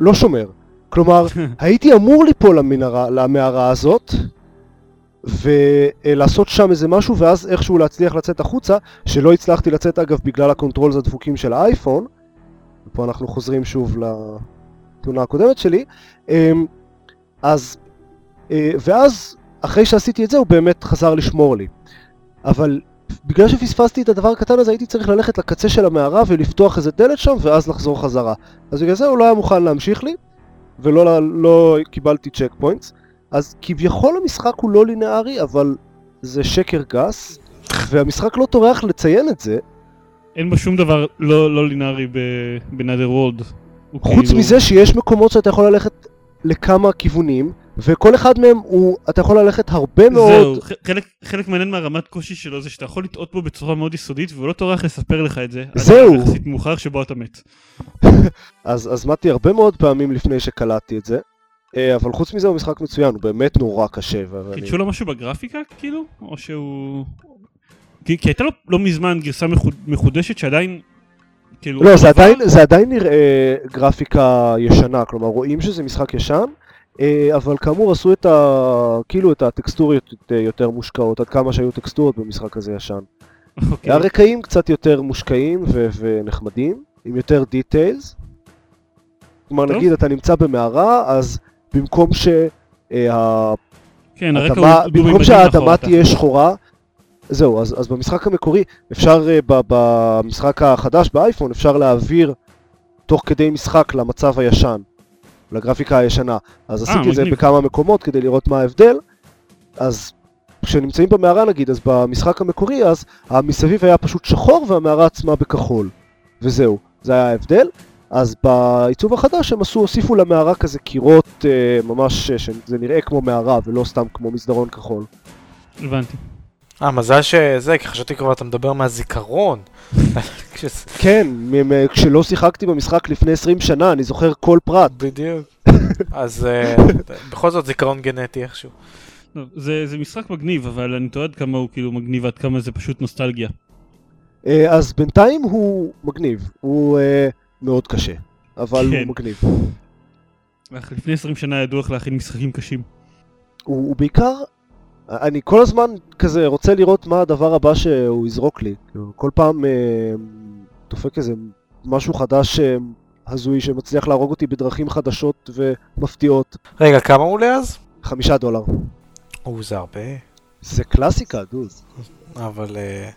לא שומר. כלומר, הייתי אמור ליפול למנהרה, למערה הזאת, ולעשות שם איזה משהו, ואז איכשהו להצליח לצאת החוצה, שלא הצלחתי לצאת אגב בגלל ה controls הדפוקים של האייפון, ופה אנחנו חוזרים שוב לתלונה הקודמת שלי, אמ, אז, אה, ואז אחרי שעשיתי את זה הוא באמת חזר לשמור לי. אבל בגלל שפספסתי את הדבר הקטן הזה הייתי צריך ללכת לקצה של המערה ולפתוח איזה דלת שם ואז לחזור חזרה. אז בגלל זה הוא לא היה מוכן להמשיך לי, ולא לא קיבלתי checkpoints. אז כביכול המשחק הוא לא לינארי, אבל זה שקר גס, והמשחק לא טורח לציין את זה, אין בו שום דבר לא לא לינארי ב Another World. חוץ מזה שיש מקומות שאתה יכול ללכת לכמה כיוונים, וכל אחד מהם הוא, אתה יכול ללכת הרבה מאוד... זהו, חלק, חלק מעניין מהרמת קושי שלו זה שאתה יכול לטעות בו בצורה מאוד יסודית והוא לא טורח לספר לך את זה. עד זהו. השלב יחסית מאוחר שבו אתה מת. אז, אז מתי הרבה מאוד פעמים לפני שקלטתי את זה, אה, אבל חוץ מזה הוא משחק מצוין, הוא באמת נורא קשה. ואני- חידשו לו משהו בגרפיקה כאילו? או שהוא... כי, כי הייתה לו לא מזמן גרסה מחוד, מחודשת שעדיין... כאילו... לא, זה עדיין, זה עדיין נראה גרפיקה ישנה, כלומר רואים שזה משחק ישן, אבל כאמור עשו את ה... כאילו את הטקסטוריות אה, יותר מושקעות, עד כמה שהיו טקסטורות במשחק הזה ישן. אוקיי. הרקעים קצת יותר מושקעים ו- ונחמדים, עם יותר דיטיילס. כלומר טוב. נגיד אתה נמצא במערה, אז במקום שהאדמה, כן, הרקע הוא דו-ממדי במקום שהאדמה תהיה שחורה, זהו, אז, אז במשחק המקורי, אפשר, אה, ב- במשחק החדש באייפון, אפשר להעביר תוך כדי משחק למצב הישן, לגרפיקה הישנה. אז אה, עשיתי את זה. בכמה מקומות כדי לראות מה ההבדל, אז כשנמצאים במערה נגיד, אז במשחק המקורי, אז המסביב היה פשוט שחור והמערה עצמה בכחול. וזהו, זה היה ההבדל. אז בעיצוב החדש הם עשו, הוסיפו למערה כזה קירות אה, ממש, אה, שזה נראה כמו מערה ולא סתם כמו מסדרון כחול. הבנתי. אה, מזל שזה, כי חשבתי כבר אתה מדבר מהזיכרון. כן, כשלא שיחקתי במשחק לפני 20 שנה, אני זוכר כל פרט. בדיוק. אז אה, בכל זאת זיכרון גנטי איכשהו. זה, זה משחק מגניב, אבל אני תוהה עד כמה הוא כאילו מגניב ועד כמה זה פשוט נוסטלגיה. אה, אז בינתיים הוא מגניב, הוא אה, מאוד קשה, אבל כן. הוא מגניב. אך לפני 20 שנה ידעו איך להכין משחקים קשים. הוא, הוא בעיקר, אני כל הזמן כזה רוצה לראות מה הדבר הבא שהוא יזרוק לי. כל פעם אה, דופק איזה משהו חדש אה, הזוי שמצליח להרוג אותי בדרכים חדשות ומפתיעות. רגע, כמה הוא עולה אז? חמישה דולר. או, זה הרבה. זה קלאסיקה, דוז. אבל... אה,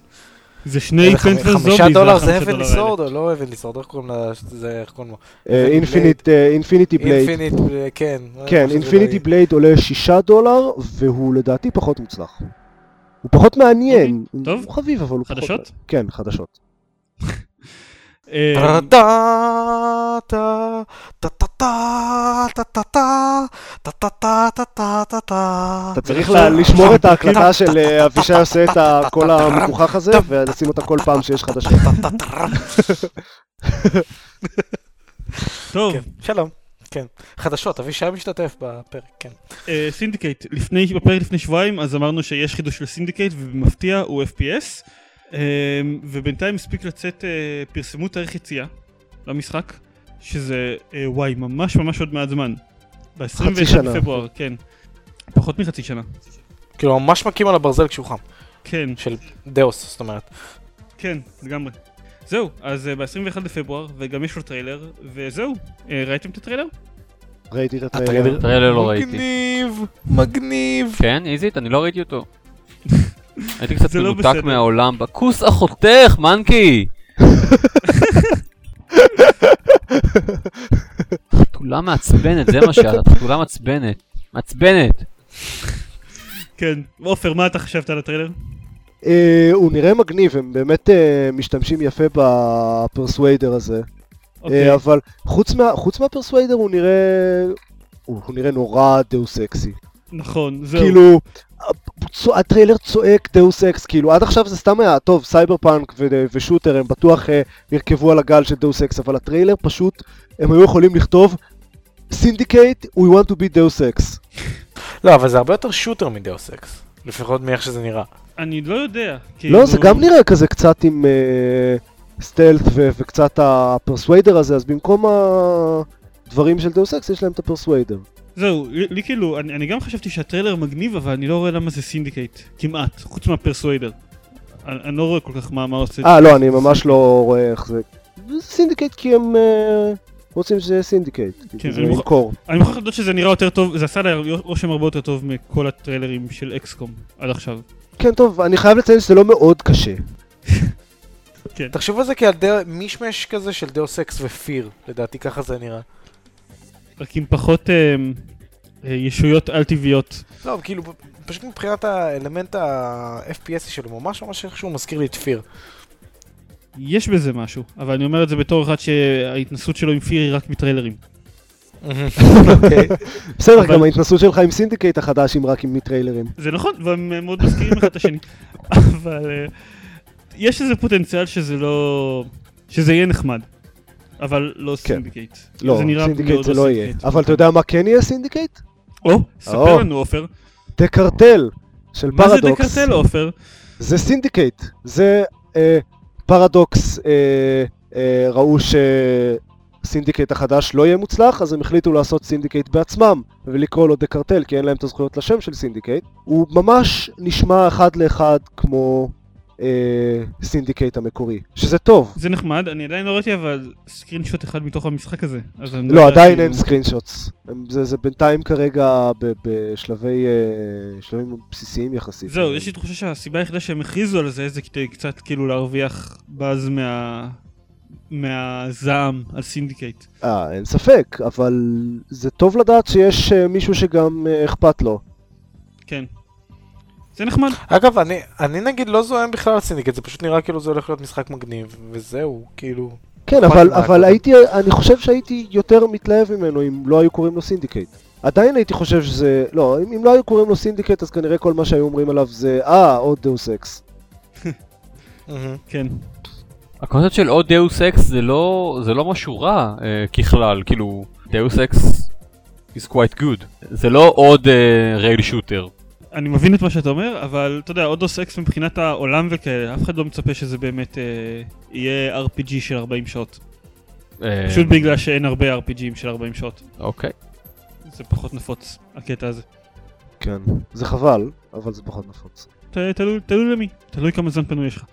זה שני פלנט וזומביז. חמישה דולר זה החמישה אבן דולר ליסורד או לא אבן ליסורד? איך קוראים לה... זה איך קוראים לו? אינפיניט, אינפיניטי בלייד. אינפיניט, כן. כן, משהו אינפיניטי. בלייד עולה שישה דולר, והוא לדעתי פחות מוצלח. הוא פחות מעניין. הוא- טוב. הוא חביב, אבל הוא פחות... חדשות? כן, חדשות. אתה צריך לה- לשמור את ההקלטה של אה, אבישי עושה את הקול המגוחך הזה, ולשים אותה כל פעם שיש חדשות. טוב, כן, שלום. כן. חדשות, אבישי משתתף בפרק, כן. אה, Syndicate, לפני, בפרק לפני שבועיים אז אמרנו שיש חידוש של Syndicate ובמפתיע הוא FPS אה, ובינתיים הספיק לצאת, אה, פרסמו תאריך יציאה למשחק שזה אה, וואי ממש ממש עוד מעט זמן. חצי ב-21 שנה. בפברואר, כן. פחות מחצי שנה. כאילו, ממש מכים על הברזל כשהוא חם. כן, של Deus, זאת אומרת. כן, לגמרי. זהו, אז אה, ב-21 בפברואר וגם יש לו טריילר וזהו, ראיתם את הטריילר? ראיתי את הטריילר. הטריילר. טריילר לא ראיתי. מגניב, מגניב. כן, איזית? אני לא ראיתי אותו. הייתי קצת לא מנותק. מהעולם. בכוס אחותך, מנקי! חתולה מעצבנת, זה מה שאת, את חתולה מעצבנת. מעצבנת. כן. עופר, מה אתה חשבת על הטריילר? אה, הוא נראה מגניב, הם באמת אה, משתמשים יפה ב Persuader הזה. אוקיי. אה, אבל חוץ מה- חוץ מה Persuader הוא נראה... הוא הוא נראה נורא Deus Ex י. נכון, זהו. כאילו, הטריילר צועק Deus Ex, כאילו עד עכשיו זה סתם היה, טוב, סייבר פאנק ו- ו shooter הם בטוח אה, ירכבו על הגל של Deus Ex, אבל הטריילר פשוט, הם היו יכולים לכתוב Syndicate, we want to be Deus Ex. לא, אבל זה הרבה יותר shooter מ Deus Ex. לפחות מאיך שזה נראה. אני לא יודע. לא, זה כאילו- גם נראה כזה קצת עם אה, stealth ו- וקצת ה Persuader הזה, אז במקום הדברים של Deus Ex יש להם את ה Persuader. זהו, לי, כאילו, אני, אני גם חשבתי שהטריילר מגניב, אבל אני לא רואה למה זה Syndicate. כמעט, חוץ מה Persuader. אני, אני לא רואה כל כך מה, מה עושה. אה, לא, אני ממש לא רואה איך זה. Syndicate כי הם אה, רוצים שזה יהיה סינדיקייט. כן, זה ימכור. אני מוכרח לדעת שזה נראה יותר טוב, זה עשה לה רושם הרבה יותר טוב מכל הטריילרים של XCOM עד עכשיו. כן, טוב, אני חייב לציין שזה לא מאוד קשה. כן. תחשבו על זה כעל דה- מישמש כזה של Deus Ex ו F.E.A.R. לדעתי ככה זה נראה. רק עם פחות אה, אה, ישויות על-טבעיות. לא, כאילו, פשוט מבחינת האלמנט ה-FPS שלו, ממש ממש איכשהו מזכיר לי את F.E.A.R. יש בזה משהו, אבל אני אומר את זה בתור אחד שההתנסות שלו עם F.E.A.R היא רק מטריילרים. אוקיי. בסדר, גם ההתנסות שלך עם Syndicate החדש, אם רק עם טריילרים. זה נכון, והם מאוד מזכירים אחד את השני. אבל אה, יש איזה פוטנציאל שזה לא... שזה יהיה נחמד. אבל לא כן. Syndicate. לא, Syndicate מאוד זה לא יהיה. Syndicate. אבל אתה יודע מה כן יהיה Syndicate? או, ספר. לנו עופר. The Cartel של מה זה Paradox. The Cartel עופר? זה Syndicate. זה אה, פרדוקס אה, אה, ראו ש Syndicate החדש לא יהיה מוצלח, אז הם החליטו לעשות Syndicate בעצמם, ולקרוא לו The Cartel, כי אין להם את הזכויות לשם של Syndicate. הוא ממש נשמע אחד לאחד כמו Syndicate המקורי, שזה טוב. זה נחמד, אני עדיין לא ראיתי אבל screenshot אחד מתוך המשחק הזה. לא, עדיין כאילו- אין screen shots. זה, זה בינתיים כרגע ב- בשלבי אה, בסיסיים יחסית. זהו, יש לי תחושה שהסיבה היחידה שהם הכריזו על זה זה כדי קצת כאילו להרוויח באז מה... מהזעם על Syndicate. אה, אין ספק, אבל זה טוב לדעת שיש אה, מישהו שגם אה, אכפת לו. כן. זה נחמד. אגב, אני, אני נגיד לא זועם בכלל על Syndicate, זה פשוט נראה כאילו זה הולך להיות משחק מגניב, וזהו, כאילו... כן, אבל, אבל. הייתי, אני חושב שהייתי יותר מתלהב ממנו אם לא היו קוראים לו Syndicate. עדיין הייתי חושב שזה, לא, אם, אם לא היו קוראים לו Syndicate אז כנראה כל מה שהיו אומרים עליו זה, אה, עוד Deus Ex. כן. הקונספט של עוד Deus Ex זה לא, זה לא משהו רע אה, ככלל, כאילו, Deus Ex is quite good. זה לא עוד rail אה, shooter. אני מבין את מה שאתה אומר, אבל אתה יודע, או Deus Ex מבחינת העולם וכאלה, אף אחד לא מצפה שזה באמת אה, יהיה RPG של 40 שעות. אה, פשוט בגלל שאין הרבה RPGים של 40 שעות. אוקיי. זה פחות נפוץ, הקטע הזה. כן. זה חבל, אבל זה פחות נפוץ. ת- תלוי תלוי למי, תלוי כמה זמן פנוי יש לך.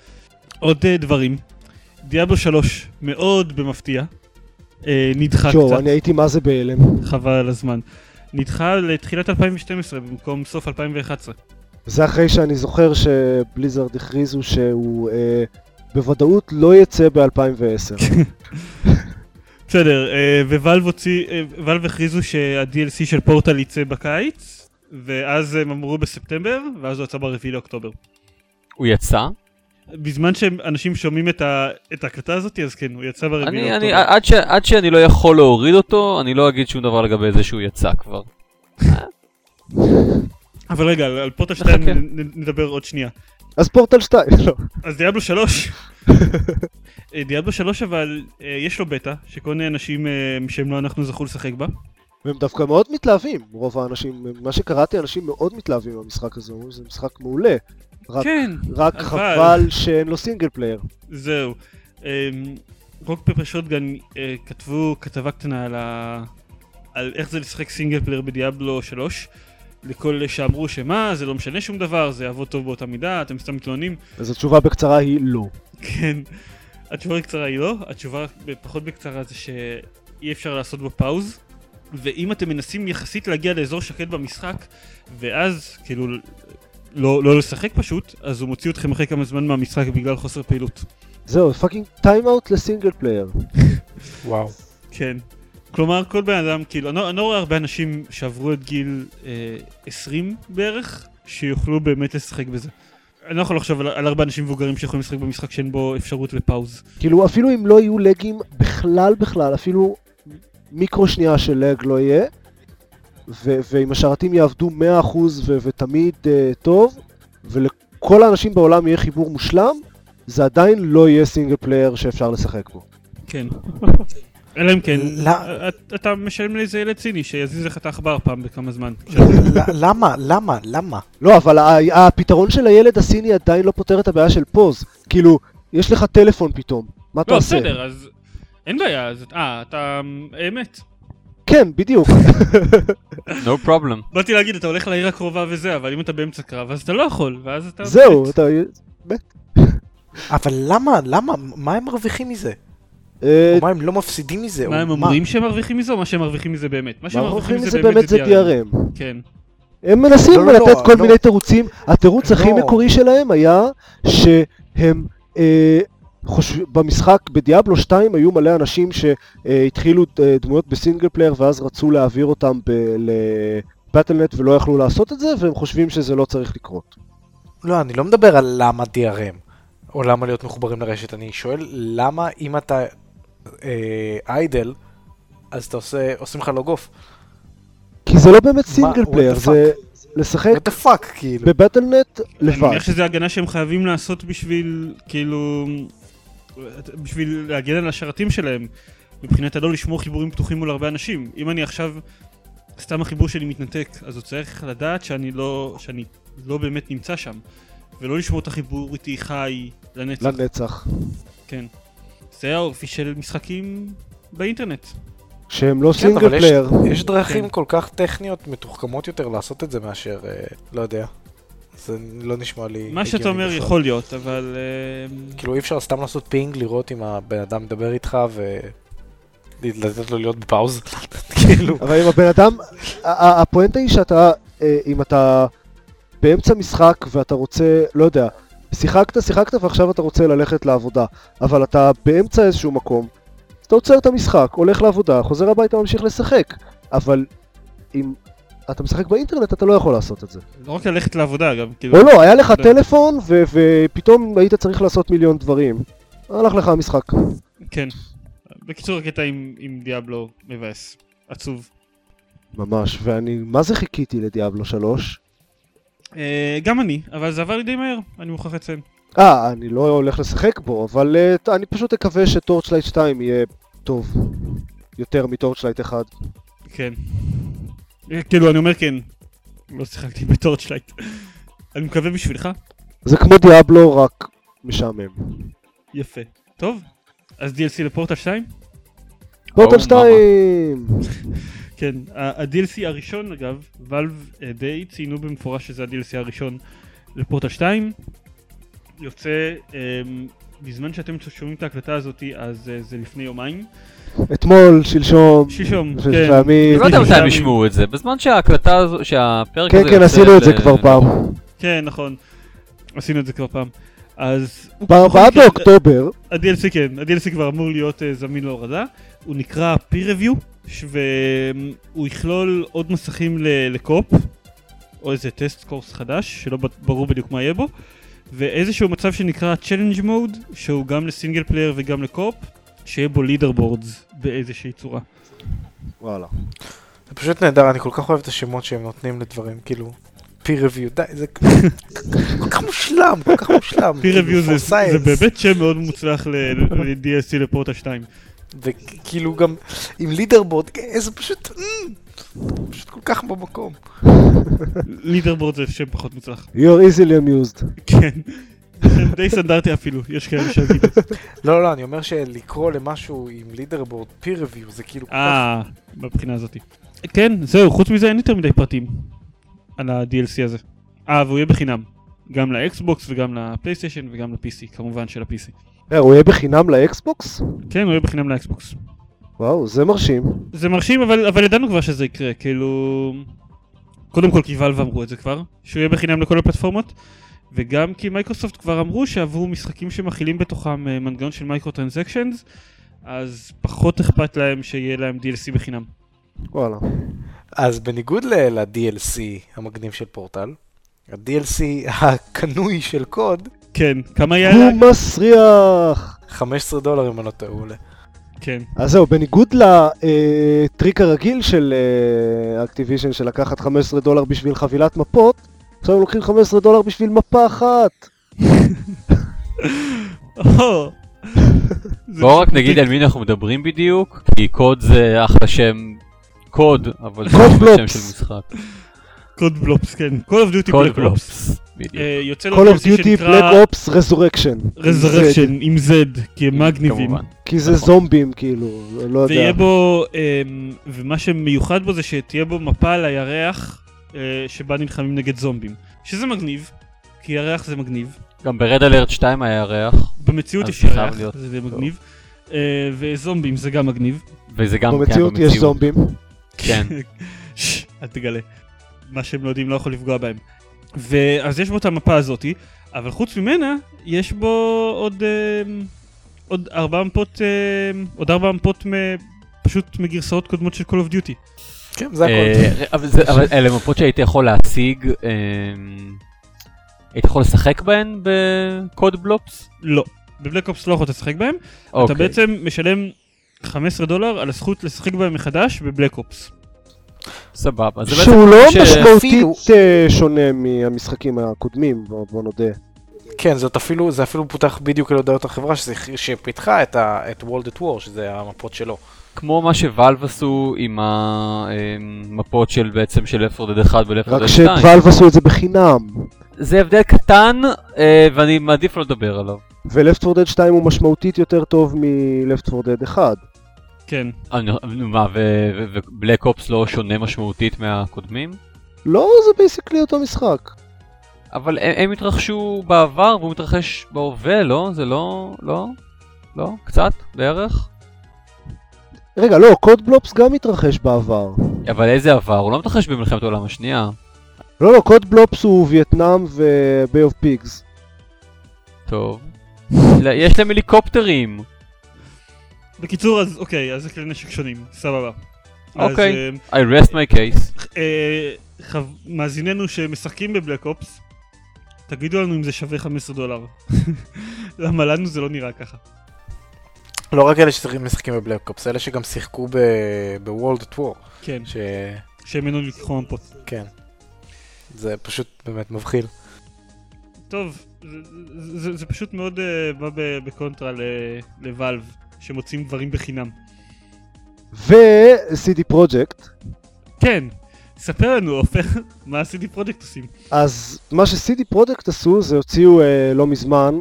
עוד אה, דברים, דיאבלו 3, מאוד במפתיע, אה, נדחה שואו, קצת, אני הייתי מה זה בהלם. חבל על הזמן. נדחה לתחילת 2012 במקום סוף 2011. זה אחרי שאני זוכר שבליזרד הכריזו שהוא אה, בוודאות לא יצא ב-2010. בסדר, אה, וואלב הוציא, אה, הכריזו שה-DLC של פורטל יצא בקיץ, ואז הם אמרו בספטמבר, ואז הוא יצא ברביעי לאוקטובר. הוא יצא? בזמן שאנשים שומעים את, ה, את ההקלטה הזאת, אז כן, הוא יצא ברביעי אני, לאוקטובר. אני, עד, ש, עד שאני לא יכול להוריד אותו, אני לא אגיד שום דבר לגבי זה שהוא יצא כבר. אבל רגע, על, על פורטל 2 נחכה. נ- נ- נדבר עוד שנייה. אז פורטל 2, לא. אז Diablo 3, אה, Diablo 3 אבל אה, יש לו בטא, שכל מיני אנשים אה, שהם לא אנחנו זכו לשחק בה. והם דווקא מאוד מתלהבים, רוב האנשים. מה שקראתי, אנשים מאוד מתלהבים במשחק הזה, זה משחק מעולה. רק, כן, רק אבל- חבל שאין לו single player. זהו. אמ, Rock Paper Shotgun אה, כתבו כתבה קטנה על, ה... על איך זה לשחק single player ב Diablo 3. לכל אלה שאמרו שמה, זה לא משנה שום דבר, זה יעבוד טוב באותה מידה, אתם סתם מתלוננים. אז התשובה בקצרה היא לא. כן. התשובה הקצרה היא לא, התשובה פחות בקצרה זה שאי אפשר לעשות בו pause. ואם אתם מנסים יחסית להגיע לאזור שקט במשחק, ואז כאילו לא, לא לשחק פשוט, אז הוא מוציא אתכם אחרי כמה זמן מהמשחק בגלל חוסר פעילות. זהו, fucking time-out ל single player. וואו. כן. כלומר, כל בן אדם, כאילו, אני, לא- אני לא רואה הרבה אנשים שעברו את גיל אה, 20 בערך, שיוכלו באמת לשחק בזה. אני לא יכול לחשוב על, על הרבה אנשים מבוגרים שיכולים לשחק במשחק שאין בו אפשרות לפאוז. כאילו, אפילו אם לא יהיו לגים בכלל בכלל, אפילו מיקרו שנייה של לג לא יהיה, ו- ואם השרתים יעבדו 100% ו- ותמיד uh, טוב, ולכל האנשים בעולם יהיה חיבור מושלם, זה עדיין לא יהיה single player שאפשר לשחק בו. כן. אלא אם כן, לא. את- אתה משלם לאיזה ילד סיני שיזיז לך את העכבר פעם בכמה זמן. למה? למה? למה? לא, אבל הפתרון של הילד הסיני עדיין לא פותר את הבעיה של pause. כאילו, יש לך טלפון פתאום, מה אתה לא, עושה? בסדר, אז אין בעיה. אה, אתה... אמת. כן, בדיוק. no problem. באתי להגיד, אתה הולך לעיר הקרובה וזה, אבל אם אתה באמצע קרב, אז אתה לא יכול, ואז אתה... זהו, מת. אתה... אבל למה? למה? מה הם מרוויחים מזה? אה, או מה הם לא מפסידים מזה? מה הם אומרים שהם מרוויחים מזה, או מה שהם מרוויחים מזה באמת? מה שהם מרוויחים מזה באמת זה DRM. כן. הם מנסים לא, לא, לתת כל לא. מיני תירוצים. התירוץ הכי. מקורי שלהם היה שהם אה, חושב... במשחק ב Diablo 2 היו מלא אנשים שהתחילו אה, דמויות ב single player ואז רצו להעביר אותם ב- ל Battle.net ולא יכלו לעשות את זה והם חושבים שזה לא צריך לקרות. לא, אני לא מדבר על למה DRM, או למה להיות מחוברים לרשת, אני שואל למה אם אתה אה, idle, אז אתה עושה, עושים לך logoff. כי זה לא באמת single what player, זה לשחק what the fuck, כאילו. ב Battle.net אני לבד. מניח שזה הגנה שהם חייבים לעשות בשביל, כאילו... בשביל להגן על השרתים שלהם. מבחינת הלא לשמור חיבורים פתוחים מול הרבה אנשים. אם אני עכשיו... סתם החיבור שלי מתנתק, אז הוא צריך לדעת שאני לא, שאני לא באמת נמצא שם. ולא לשמור את החיבור איתי חי לנצח. לנצח. כן. זה האופי של משחקים באינטרנט. שהם לא כן, סינגל אבל יש, player. יש דרכים כן. כל כך טכניות מתוחכמות יותר לעשות את זה מאשר, אה, לא יודע. זה לא נשמע לי מה שאתה אומר בכלל. יכול להיות, אבל... אה, כאילו אי אפשר סתם לעשות ping, לראות אם הבן אדם מדבר איתך ו... לתת לו להיות בפאוז. כאילו. אבל אם הבן אדם, הפואנטה היא שאתה, אה, אם אתה באמצע משחק ואתה רוצה, לא יודע, שיחקת, שיחקת ועכשיו אתה רוצה ללכת לעבודה, אבל אתה באמצע איזשהו מקום, אתה עוצר את המשחק, הולך לעבודה, חוזר הביתה וממשיך לשחק, אבל אם אתה משחק באינטרנט אתה לא יכול לעשות את זה. לא רק ללכת לעבודה גם, כאילו... או לא, היה לך אתה- טלפון ו- ופתאום היית צריך לעשות מיליון דברים. הלך לך המשחק. כן. בקיצור, הקטע עם, עם Diablo מבאס. עצוב. ממש, ואני מה זה חיכיתי ל Diablo 3? אה, גם אני, אבל זה עבר לי די מהר, אני מוכרח לציין. אה, אני לא הולך לשחק בו, אבל אה, אני פשוט אקווה ש Torchlight 2 יהיה טוב. יותר מ Torchlight 1. כן. כאילו, אני אומר כן. לא שיחקתי ב Torchlight. אני מקווה בשבילך. זה כמו דיאבלו, רק משעמם. יפה. טוב, אז DLC לפורטל 2? פורטל מאמה. 2! כן, ה-DLC הראשון אגב, ואלב אה, די ציינו במפורש שזה ה-DLC הראשון לפורטל 2. יוצא, אמ, בזמן שאתם שומעים את ההקלטה הזאתי, אז אה, זה לפני יומיים. אתמול, שלשום, שלשום, כן. אני לא יודע מתי הם. ישמעו את זה, בזמן שההקלטה הזו, שהפרק כן, הזה כן, יוצא עשינו את זה כבר פעם. כן, נכון. עשינו את זה כבר פעם. אז... הוא- ב-4 בכל מקרה, באוקטובר, ה-DLC כן, ה-DLC כבר אמור להיות אה, זמין להורדה, הוא נקרא Peer Review, והוא יכלול עוד מסכים ל- ל co-op, או איזה test course חדש, שלא ברור בדיוק מה יהיה בו, ואיזשהו מצב שנקרא Challenge Mode, שהוא גם ל single player וגם ל co-op, שיהיה בו leaderboards באיזושהי צורה. וואלה. זה פשוט נהדר, אני כל כך אוהב את השמות שהם נותנים לדברים, כאילו, peer review, די, זה כל כך מושלם, כל כך מושלם. Peer כאילו, Review זה. באמת שם מאוד מוצלח ל-DLC לפורטה 2. וכאילו גם עם לידרבורד, זה פשוט, אמ, פשוט כל כך במקום. לידר בורד זה שם פחות מוצלח. You're easily amused. כן. די סטנדרטי אפילו, יש כאלה שיגידו. לא, לא, אני אומר שלקרוא למשהו עם לידרבורד peer review זה כאילו. אה, מבחינה הזאתי. כן, זהו, חוץ מזה אין יותר מדי פרטים על ה-DLC הזה. אה, והוא יהיה בחינם. גם לאקסבוקס וגם לפלייסטיישן וגם ל-PC, כמובן של ה-PC. אה, הוא יהיה בחינם לאקסבוקס? כן, הוא יהיה בחינם לאקסבוקס. וואו, זה מרשים. זה מרשים, אבל, אבל ידענו כבר שזה יקרה, כאילו... קודם כל כי ואלב אמרו את זה כבר, שהוא יהיה בחינם לכל הפלטפורמות, וגם כי מייקרוסופט כבר אמרו שעבור משחקים שמכילים בתוכם אה, מנגנון של microtransactions, אז פחות אכפת להם שיהיה להם DLC בחינם. וואלה. אז בניגוד ל-DLC המגניב של פורטל, ה-DLC הקנוי של CoD, כן, כמה יעלה? הוא מסריח! 15 דולר אם אני לא טועה, הוא עולה. כן. אז זהו, בניגוד לטריק הרגיל של אקטיביז'ן של לקחת 15 דולר בשביל חבילת מפות, עכשיו הם לוקחים 15 דולר בשביל מפה אחת. בואו רק נגיד. על מי אנחנו מדברים בדיוק, כי CoD זה אחלה שם קוד, אבל זה CoD לא שם בלופס. של משחק. CoD BlOps, כן. Call of Duty CoD Black Ops. אה, יוצא Call of Duty Black Ops Resurrection. Resurrection עם Z, כי הם מגניבים. כי זה נכון. זומבים כאילו, לא יודע. ויהיה בו, אמ, ומה שמיוחד בו זה שתהיה בו מפה על הירח אה, שבה נלחמים נגד זומבים. שזה מגניב, כי ירח זה מגניב. גם ברד אלרט 2 היה ירח, במציאות יש ירח, להיות זה מגניב. אה, וזומבים זה גם מגניב. וזה גם כן במציאות יש זומבים. כן. אל תגלה. מה שהם לא יודעים לא יכול לפגוע בהם. ואז יש בו את המפה הזאתי, אבל חוץ ממנה, יש בו עוד, אמ, עוד ארבע מפות, אמ, עוד ארבע מפות מ- פשוט מגרסאות קודמות של Call of Duty. כן, זה הכל. אה, אבל זה- אבל אלה מפות שהיית יכול להשיג, אמ, היית יכול לשחק בהן בקוד בלופס? לא. בבלק אופס לא יכול לשחק בהם, אתה אוקיי. בעצם משלם 15 דולר על הזכות לשחק בהם מחדש בבלק אופס. סבבה. שהוא לא ש- משמעותית אפילו- אה, שונה מהמשחקים הקודמים, בוא בוא נודה. כן, זאת אפילו, זה אפילו פותח בדיוק על הודעות החברה שזה- שפיתחה את ה- את World at War, שזה המפות שלו. כמו מה שוואלב עשו עם המפות של בעצם של Left 4 Dead 1 ו-Left 4 רק Dead 2. שוואלב עשו את זה בחינם. זה הבדל קטן, אה, ואני מעדיף לא לדבר עליו. ו-Left 4 Dead 2 הוא משמעותית יותר טוב מ-Left 4 Dead 1. כן. אני- נו, מה, ובלק אופס לא שונה משמעותית מהקודמים? לא, זה basically אותו משחק. אבל הם, הם התרחשו בעבר והוא מתרחש בהווה, לא? זה לא... לא? לא? קצת? בערך? רגע, לא, CoD BlOps גם התרחש בעבר. אבל איזה עבר? הוא לא מתרחש במלחמת העולם השנייה. לא, לא, CoD BlOps הוא וייטנאם ו-Bay of Pigs. טוב. לא, יש להם הליקופטרים. בקיצור, אז אוקיי, אז זה כלי נשק שונים, סבבה. אוקיי. אז, I rest my case. אה, חב... מאזיננו שמשחקים בבלק אופס, תגידו לנו אם זה שווה 15 דולר. למה לנו זה לא נראה ככה. לא רק אלה שמשחקים בבלק אופס, אלה שגם שיחקו ב- ב-World at War, כן, ש... שממנו לקחו מפות. כן. זה פשוט באמת מבחיל. טוב, זה, זה, זה פשוט מאוד uh, בא בקונטרה ל- לוואלב, שמוצאים דברים בחינם. ו-CD פרוג'קט, כן, ספר לנו, עופר, מה CD Projekt עושים. אז מה ש-CD פרודקט עשו זה הוציאו אה, לא מזמן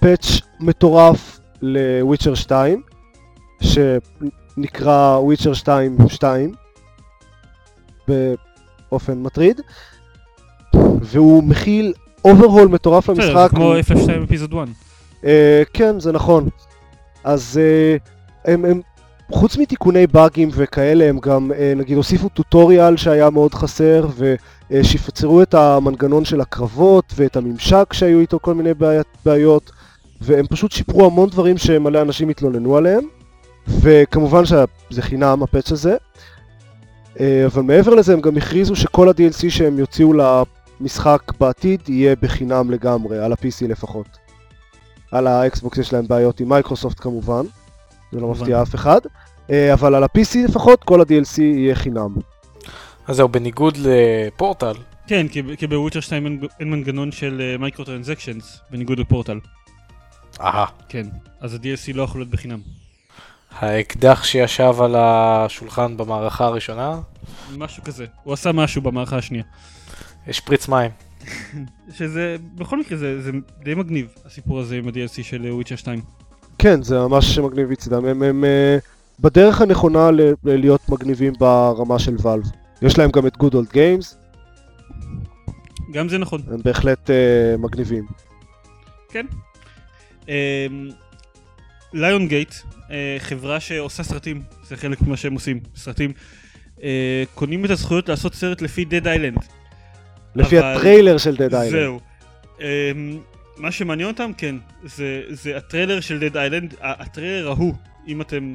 patch מטורף ל Witcher 2 שנקרא Witcher 2 2 באופן מטריד והוא מכיל overhaul מטורף בסדר, למשחק. זה כמו הוא- FF2 Episode 1. אה, כן, זה נכון. אז אה, הם, הם, חוץ מתיקוני באגים וכאלה, הם גם אה, נגיד הוסיפו טוטוריאל שהיה מאוד חסר, ושיפצרו את המנגנון של הקרבות ואת הממשק שהיו איתו כל מיני בעיות, והם פשוט שיפרו המון דברים שמלא אנשים התלוננו עליהם, וכמובן שזה חינם הפאץ' הזה. אה, אבל מעבר לזה הם גם הכריזו שכל ה-DLC שהם יוציאו למשחק בעתיד יהיה בחינם לגמרי, על ה-PC לפחות. על האקסבוקס יש להם בעיות עם מייקרוסופט כמובן, זה לא. מפתיע אף אחד, אה, אבל על ה-PC לפחות כל ה-DLC יהיה חינם. אז זהו, בניגוד לפורטל, כן, כי- כי ב Witcher 2 אין- מנגנון של microtransactions, בניגוד לפורטל. אהה, כן, אז ה-DLC לא יכול להיות בחינם. האקדח שישב על השולחן במערכה הראשונה, משהו כזה. הוא עשה משהו במערכה השנייה. השפריץ מים. שזה, בכל מקרה זה, זה די מגניב, הסיפור הזה עם ה-DLC של וויצ'ר 2. כן, זה ממש מגניב מצידם, הם, הם אה, בדרך הנכונה ל- להיות מגניבים ברמה של ואלב. יש להם גם את Good Old Games, גם זה נכון. הם בהחלט אה, מגניבים. ליון גייט, חברה שעושה סרטים, זה חלק ממה שהם עושים, סרטים. אה, קונים את הזכויות לעשות סרט לפי Dead Island. לפי אבל- הטריילר של Dead Island. זהו. אה, מה שמעניין אותם, כן, זה, זה הטריילר של Dead Island, ה- הטריילר ההוא, אם אתם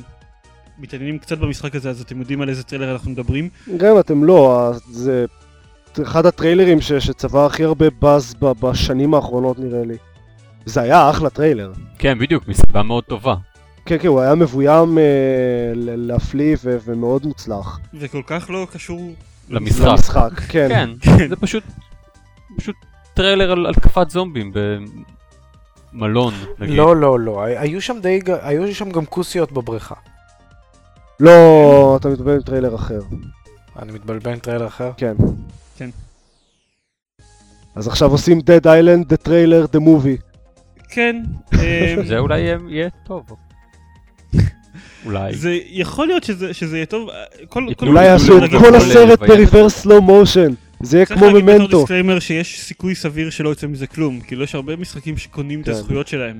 מתעניינים קצת במשחק הזה, אז אתם יודעים על איזה טריילר אנחנו מדברים. גם אם אתם לא, זה אחד הטריילרים ש, שצבר הכי הרבה באז בשנים האחרונות נראה לי. זה היה אחלה טריילר. כן, בדיוק, מסיבה מאוד טובה. כן, כן, הוא היה מבוים אה, להפליא ו- ומאוד מוצלח. וכל כך לא קשור למשחק. למשחק, כן. כן, כן. זה פשוט, פשוט טריילר על התקפת זומבים במלון, נגיד. לא, לא, לא, היו שם די, היו שם גם כוסיות בבריכה. לא, אתה מתבלבל עם טריילר אחר. אני מתבלבל עם טריילר אחר. כן. כן. אז עכשיו עושים Dead Island, The Trailer, The Movie. כן, אה, זה אולי יהיה טוב. אולי. זה יכול להיות שזה, שזה יהיה טוב, כל, כל אולי לא, יעשו לא, את לא, כל הסרט ב reverse slow motion. זה יהיה צריך כמו להגיד בתור Memento. disclaimer שיש סיכוי סביר שלא יוצא מזה כלום, כאילו יש הרבה משחקים שקונים את כן. הזכויות שלהם,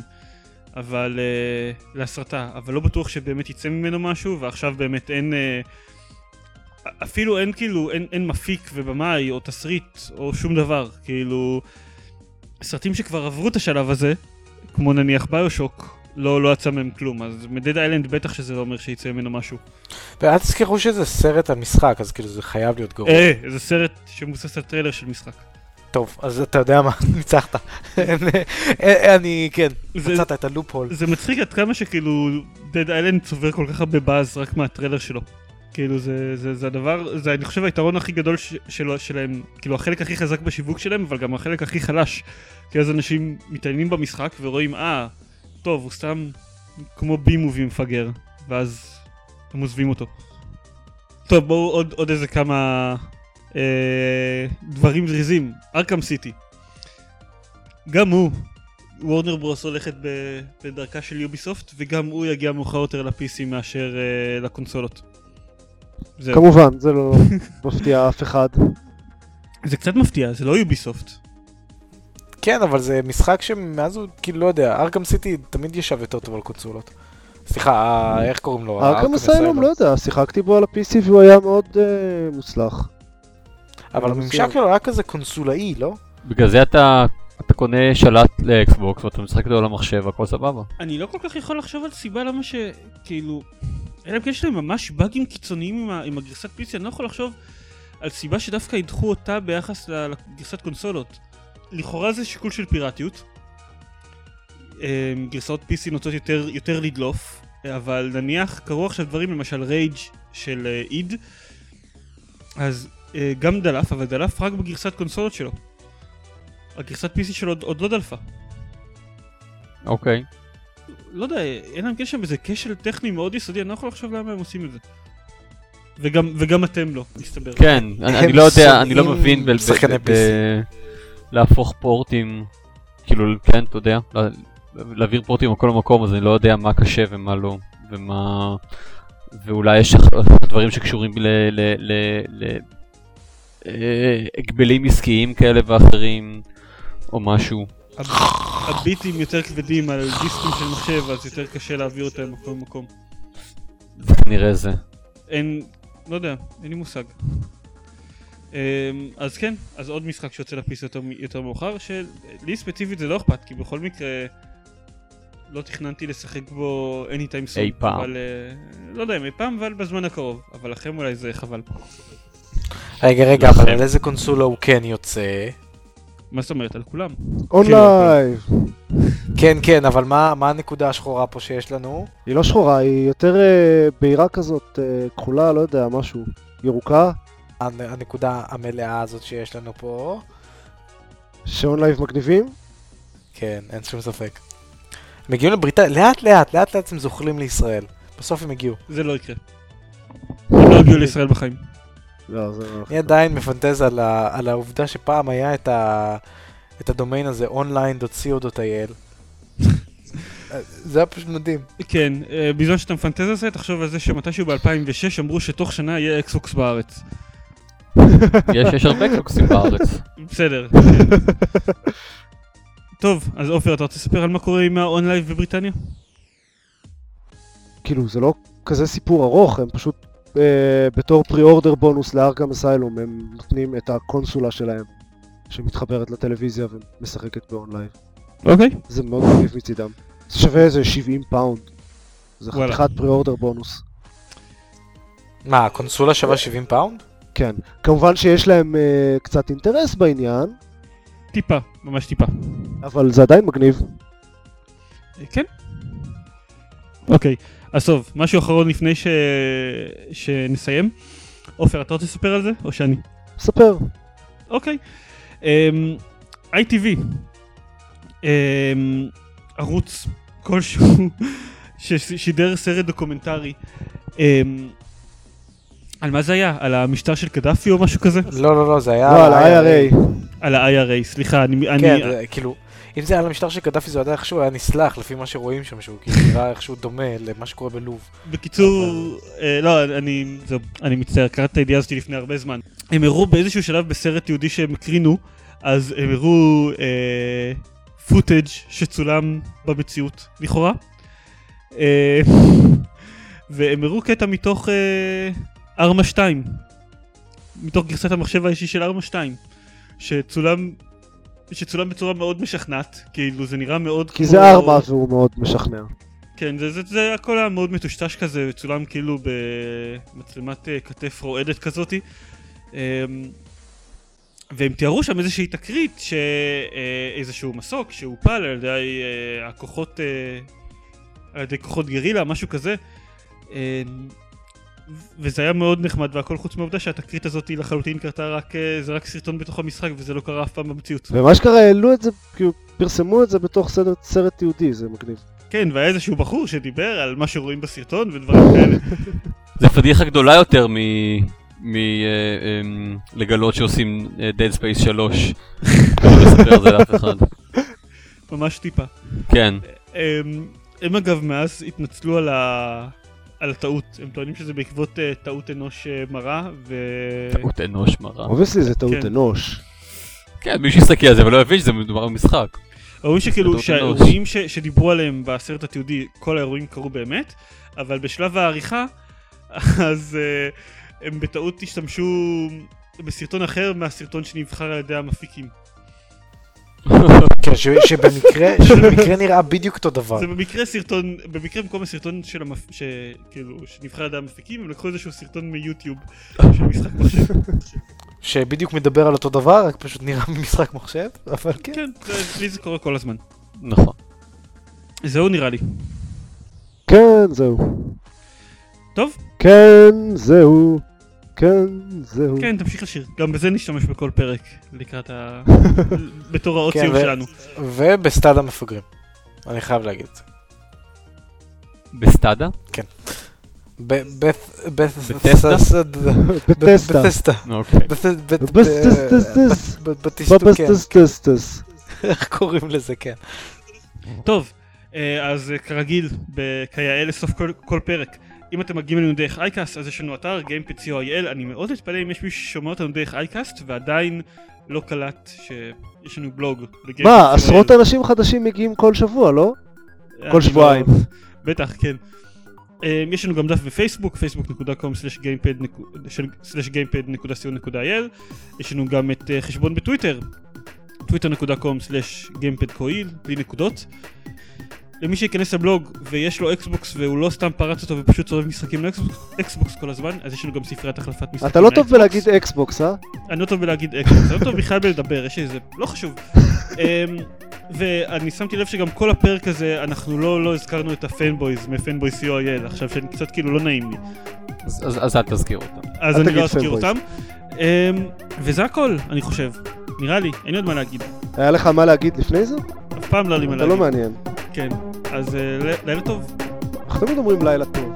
אבל אה, להסרטה, אבל לא בטוח שבאמת יצא ממנו משהו, ועכשיו באמת אין, אה, אפילו אין כאילו, אין, אין מפיק ובמאי או תסריט או שום דבר, כאילו, סרטים שכבר עברו את השלב הזה, כמו נניח BioShock, לא, לא יצא מהם כלום, אז מ Dead Island בטח שזה לא אומר שיצא ממנו משהו. ואל תזכרו שזה סרט על משחק, אז כאילו זה חייב להיות גרוע. אה, זה סרט שמבוסס על טריילר של משחק. טוב, אז אתה יודע מה, ניצחת. אה, אני, כן, מצאת את ה loophole. זה מצחיק עד כמה שכאילו Dead Island צובר כל כך הרבה באז רק מהטריילר שלו. כאילו זה, זה, זה הדבר, זה אני חושב היתרון הכי גדול ש, שלו, שלהם, כאילו החלק הכי חזק בשיווק שלהם, אבל גם החלק הכי חלש. כי אז אנשים מתעניינים במשחק ורואים, אה, טוב, הוא סתם כמו בי מובי מפגר, ואז הם עוזבים אותו. טוב, בואו עוד, עוד איזה כמה אה, דברים זריזים. ארכם סיטי. גם הוא וורנר ברוס הולכת בדרכה של יוביסופט, וגם הוא יגיע מאוחר יותר ל-PC מאשר uh, לקונסולות. זהו. כמובן, זה לא מפתיע אף אחד. זה קצת מפתיע, זה לא יוביסופט. כן, אבל זה משחק שמאז הוא, כאילו, לא יודע, ארכם סיטי תמיד ישב יותר טוב על קונסולות. סליחה, אה, איך קוראים לו? ארכם אסיילום, לא יודע, שיחקתי בו על ה-PC והוא היה מאוד אה, מוצלח. אבל לא הממשק. שלו היה כזה קונסולאי, לא? בגלל זה אתה, אתה קונה שלט לאקסבוקס ואתה משחק אותו על המחשב, הכל סבבה. אני לא כל כך יכול לחשוב על סיבה למה ש... כאילו... אלא אם כן יש להם ממש באגים קיצוניים עם, ה- עם הגרסת PC, אני לא יכול לחשוב על סיבה שדווקא ידחו אותה ביחס לגרסת קונסולות. לכאורה זה שיקול של פיראטיות. אמ, גרסאות PC נוטות יותר, יותר לדלוף, אבל נניח קרו עכשיו דברים למשל רייג' של אה, איד, אז אה, גם דלף, אבל דלף רק בגרסת קונסולות שלו. הגרסת PC שלו עוד, עוד לא דלפה. אוקיי. לא יודע, אין להם שם איזה כשל טכני מאוד יסודי, אני לא יכול לחשוב למה הם עושים את זה. וגם, וגם אתם לא, מסתבר. כן, אני, אני לא יודע, אני לא מבין שחקני ב- ב- להפוך פורטים, כאילו, כן, אתה יודע, לה- להעביר פורטים מכל מקום, אז אני לא יודע מה קשה ומה לא, ומה... ואולי יש דברים שקשורים ל... ל, ל, ל אה, עסקיים כאלה ואחרים, או משהו. הב- הביטים יותר כבדים על דיסקים של מחשב, אז יותר קשה להעביר אותם מכל מקום. זה כנראה זה. אין, לא יודע, אין לי מושג. אמ, אז כן, אז עוד משחק שיוצא ל-PC יותר, יותר מאוחר, שלי ספציפית זה לא אכפת, כי בכל מקרה לא תכננתי לשחק בו anytime soon. אי פעם. אבל, אה, לא יודע אם אי פעם, אבל בזמן הקרוב. אבל לכם אולי זה חבל. רגע, רגע, לכם. אבל על איזה קונסולה הוא כן יוצא? מה זאת אומרת? על כולם. OnLive. כן, כן, אבל מה מה הנקודה השחורה פה שיש לנו? היא לא שחורה, היא יותר אה, בהירה כזאת, אה, כחולה, לא יודע, משהו. ירוקה, הנקודה המלאה הזאת שיש לנו פה? ש OnLive מגניבים. כן, אין שום ספק. הם מגיעים לבריטניה, לאט לאט, לאט לאט הם זוחלים לישראל. בסוף הם הגיעו. זה לא יקרה. הם לא הגיעו לישראל בחיים. לא, זה לא... אני עדיין מפנטז על, ה, על העובדה שפעם היה את, ה, את הדומיין הזה onlive.co.il. זה היה פשוט מדהים. כן, אה, בזמן שאתה מפנטז על זה, תחשוב על זה שמתישהו ב-2006 אמרו שתוך שנה יהיה אקסבוקס בארץ. יש, יש הרבה קלוקסים בארץ. בסדר. טוב, אז עופר, אתה רוצה לספר על מה קורה עם ה OnLive בבריטניה? כאילו, זה לא כזה סיפור ארוך, הם פשוט אה, בתור pre-order bonus ל Arkham Asylum, הם נותנים את הקונסולה שלהם, שמתחברת לטלוויזיה ומשחקת ב OnLive. אוקיי. זה מאוד מגניב מצידם. זה שווה איזה 70 פאונד. זה. חתיכת pre-order bonus. מה, הקונסולה שווה 70 פאונד? כן. כמובן שיש להם אה, קצת אינטרס בעניין, טיפה, ממש טיפה. אבל זה עדיין מגניב. אה, כן. אוקיי, אז טוב, משהו אחרון לפני ש... שנסיים. עופר, אתה רוצה לספר על זה, או שאני? ספר. אוקיי. אמ, ITV, אמ, ערוץ כלשהו ששידר סרט דוקומנטרי. אמ, על מה זה היה? על המשטר של קדאפי או משהו כזה? לא, לא, לא, זה היה... לא, על ה-IRA. על ה-IRA, סליחה, אני... כן, אני כאילו, אם זה היה על המשטר של קדאפי זה היה איכשהו היה נסלח לפי מה שרואים שם, שהוא כאילו נראה איכשהו דומה למה שקורה בלוב. בקיצור, אה, לא, אני, אני מצטער, קראתי את הידיעה הזאת לפני הרבה זמן. הם הראו באיזשהו שלב בסרט יהודי שהם הקרינו, אז הם הראו אה, פוטאג' שצולם במציאות, לכאורה. אה, והם הראו קטע מתוך אה, ארמה 2, מתוך גרסת המחשב האישי של ארמה 2, שצולם... שצולם בצורה מאוד משכנעת, כאילו זה נראה מאוד כי זה ארמה והוא מאוד משכנע. כן, זה, זה, זה הכל היה מאוד מטושטש כזה, צולם כאילו במצלמת אה, כתף רועדת כזאתי. אמ, והם תיארו שם איזושהי תקרית שאיזשהו מסוק שהופל על ידי אה, הכוחות, אה, על ידי כוחות גרילה, משהו כזה. אמ, וזה היה מאוד נחמד והכל חוץ מהעובדה שהתקרית הזאת היא לחלוטין קרתה רק, אה, זה רק סרטון בתוך המשחק וזה לא קרה אף פעם במציאות. ומה שקרה, העלו את זה, כאילו, פרסמו את זה בתוך סרט, סרט תיעודי, זה מגניב. כן, והיה איזשהו בחור שדיבר על מה שרואים בסרטון ודברים כאלה. זה פדיחה גדולה יותר מ... מ... אה, אמ, לגלות שעושים אה, Dead Space 3. לא לספר את זה לאף אחד. ממש טיפה. כן. הם, הם אגב מאז התנצלו על, ה... על הטעות, הם טוענים שזה בעקבות uh, טעות אנוש uh, מרה, ו... טעות אנוש מרה. obviously זה טעות כן. אנוש. כן, מישהו יסתכל על זה ולא יבין שזה מדובר במשחק. אומרים שכאילו שהאירועים ש... שדיברו עליהם בסרט התיעודי, כל האירועים קרו באמת, אבל בשלב העריכה, אז אה, הם בטעות השתמשו בסרטון אחר מהסרטון שנבחר על ידי המפיקים. כן, ש- שבמקרה, שבמקרה נראה בדיוק אותו דבר. זה במקרה סרטון, במקרה במקום הסרטון של המפ... ש... כאילו, שנבחר על המפיקים, הם לקחו איזשהו סרטון מיוטיוב של משחק מחשב. שבדיוק מדבר על אותו דבר, רק פשוט נראה ממשחק מחשב, אבל כן. כן, זה- לי זה קורה כל הזמן. נכון. זהו נראה לי. כן, זהו. טוב, כן, זהו. כן, זהו. כן, תמשיך לשיר. גם בזה נשתמש בכל פרק, לקראת ה... בתור האות כן, סיום ו- שלנו. ובסטאד המפגרים. אני חייב להגיד את זה. בסטאדה? בטסטה? בטסטה. בטסטה. בטסטס. איך קוראים לזה, כן. טוב, אה, אז אה, כרגיל, ב- כיאה לסוף כל פרק. אם אתם מגיעים אלינו דרך iCast, אז יש לנו אתר GamePod.co.il, אני מאוד מתפלא אם יש מישהו ששומע אותנו דרך iCast ועדיין לא קלט שיש לנו בלוג. מה, עשרות אנשים חדשים מגיעים כל שבוע, לא? אני כל לא- שבועיים. בטח, כן. אה, יש לנו גם דף בפייסבוק, facebook.com/gamepod.co.il יש לנו גם את אה, חשבון בטוויטר, twitter.com/gamepodcoil, בלי נקודות. למי שייכנס לבלוג ויש לו אקסבוקס והוא לא סתם פרץ אותו ופשוט צורב משחקים לאקסבוקס כל הזמן, אז יש לנו גם ספריית החלפת משחקים אתה לא טוב. בלהגיד אקסבוקס, אה? אני לא טוב בלהגיד אקסבוקס, אני לא טוב בכלל בלדבר, יש איזה, לא חשוב. אמ, ואני שמתי לב שגם כל הפרק הזה, אנחנו לא, לא הזכרנו את הפנבויז מפנבוי co.il, עכשיו שאני קצת כאילו לא נעים לי. אז- אז אז אל תזכיר אותם. אז אני לא אזכיר. אותם. אמ, וזה הכל, אני חושב. נראה לי, אין לי עוד מה להגיד. היה לך מה להגיד לפני זה? אף פעם לא היה לי מה אתה לא להגיד. מעניין. כן. אז אה, לילה טוב. אנחנו תמיד אומרים לילה טוב.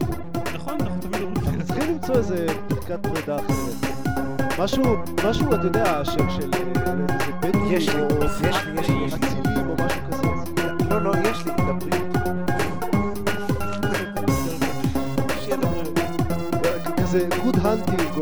נכון, אנחנו תמיד אומרים אנחנו צריכים למצוא איזה ברכת פרידה אחרת. משהו, משהו, אתה יודע, של של, אה, איזה בדואי יש לי, יש לי, יש לי, יש לי. אצילים או משהו כזה. לא, לא, יש לי, לבריאות. כזה good hunting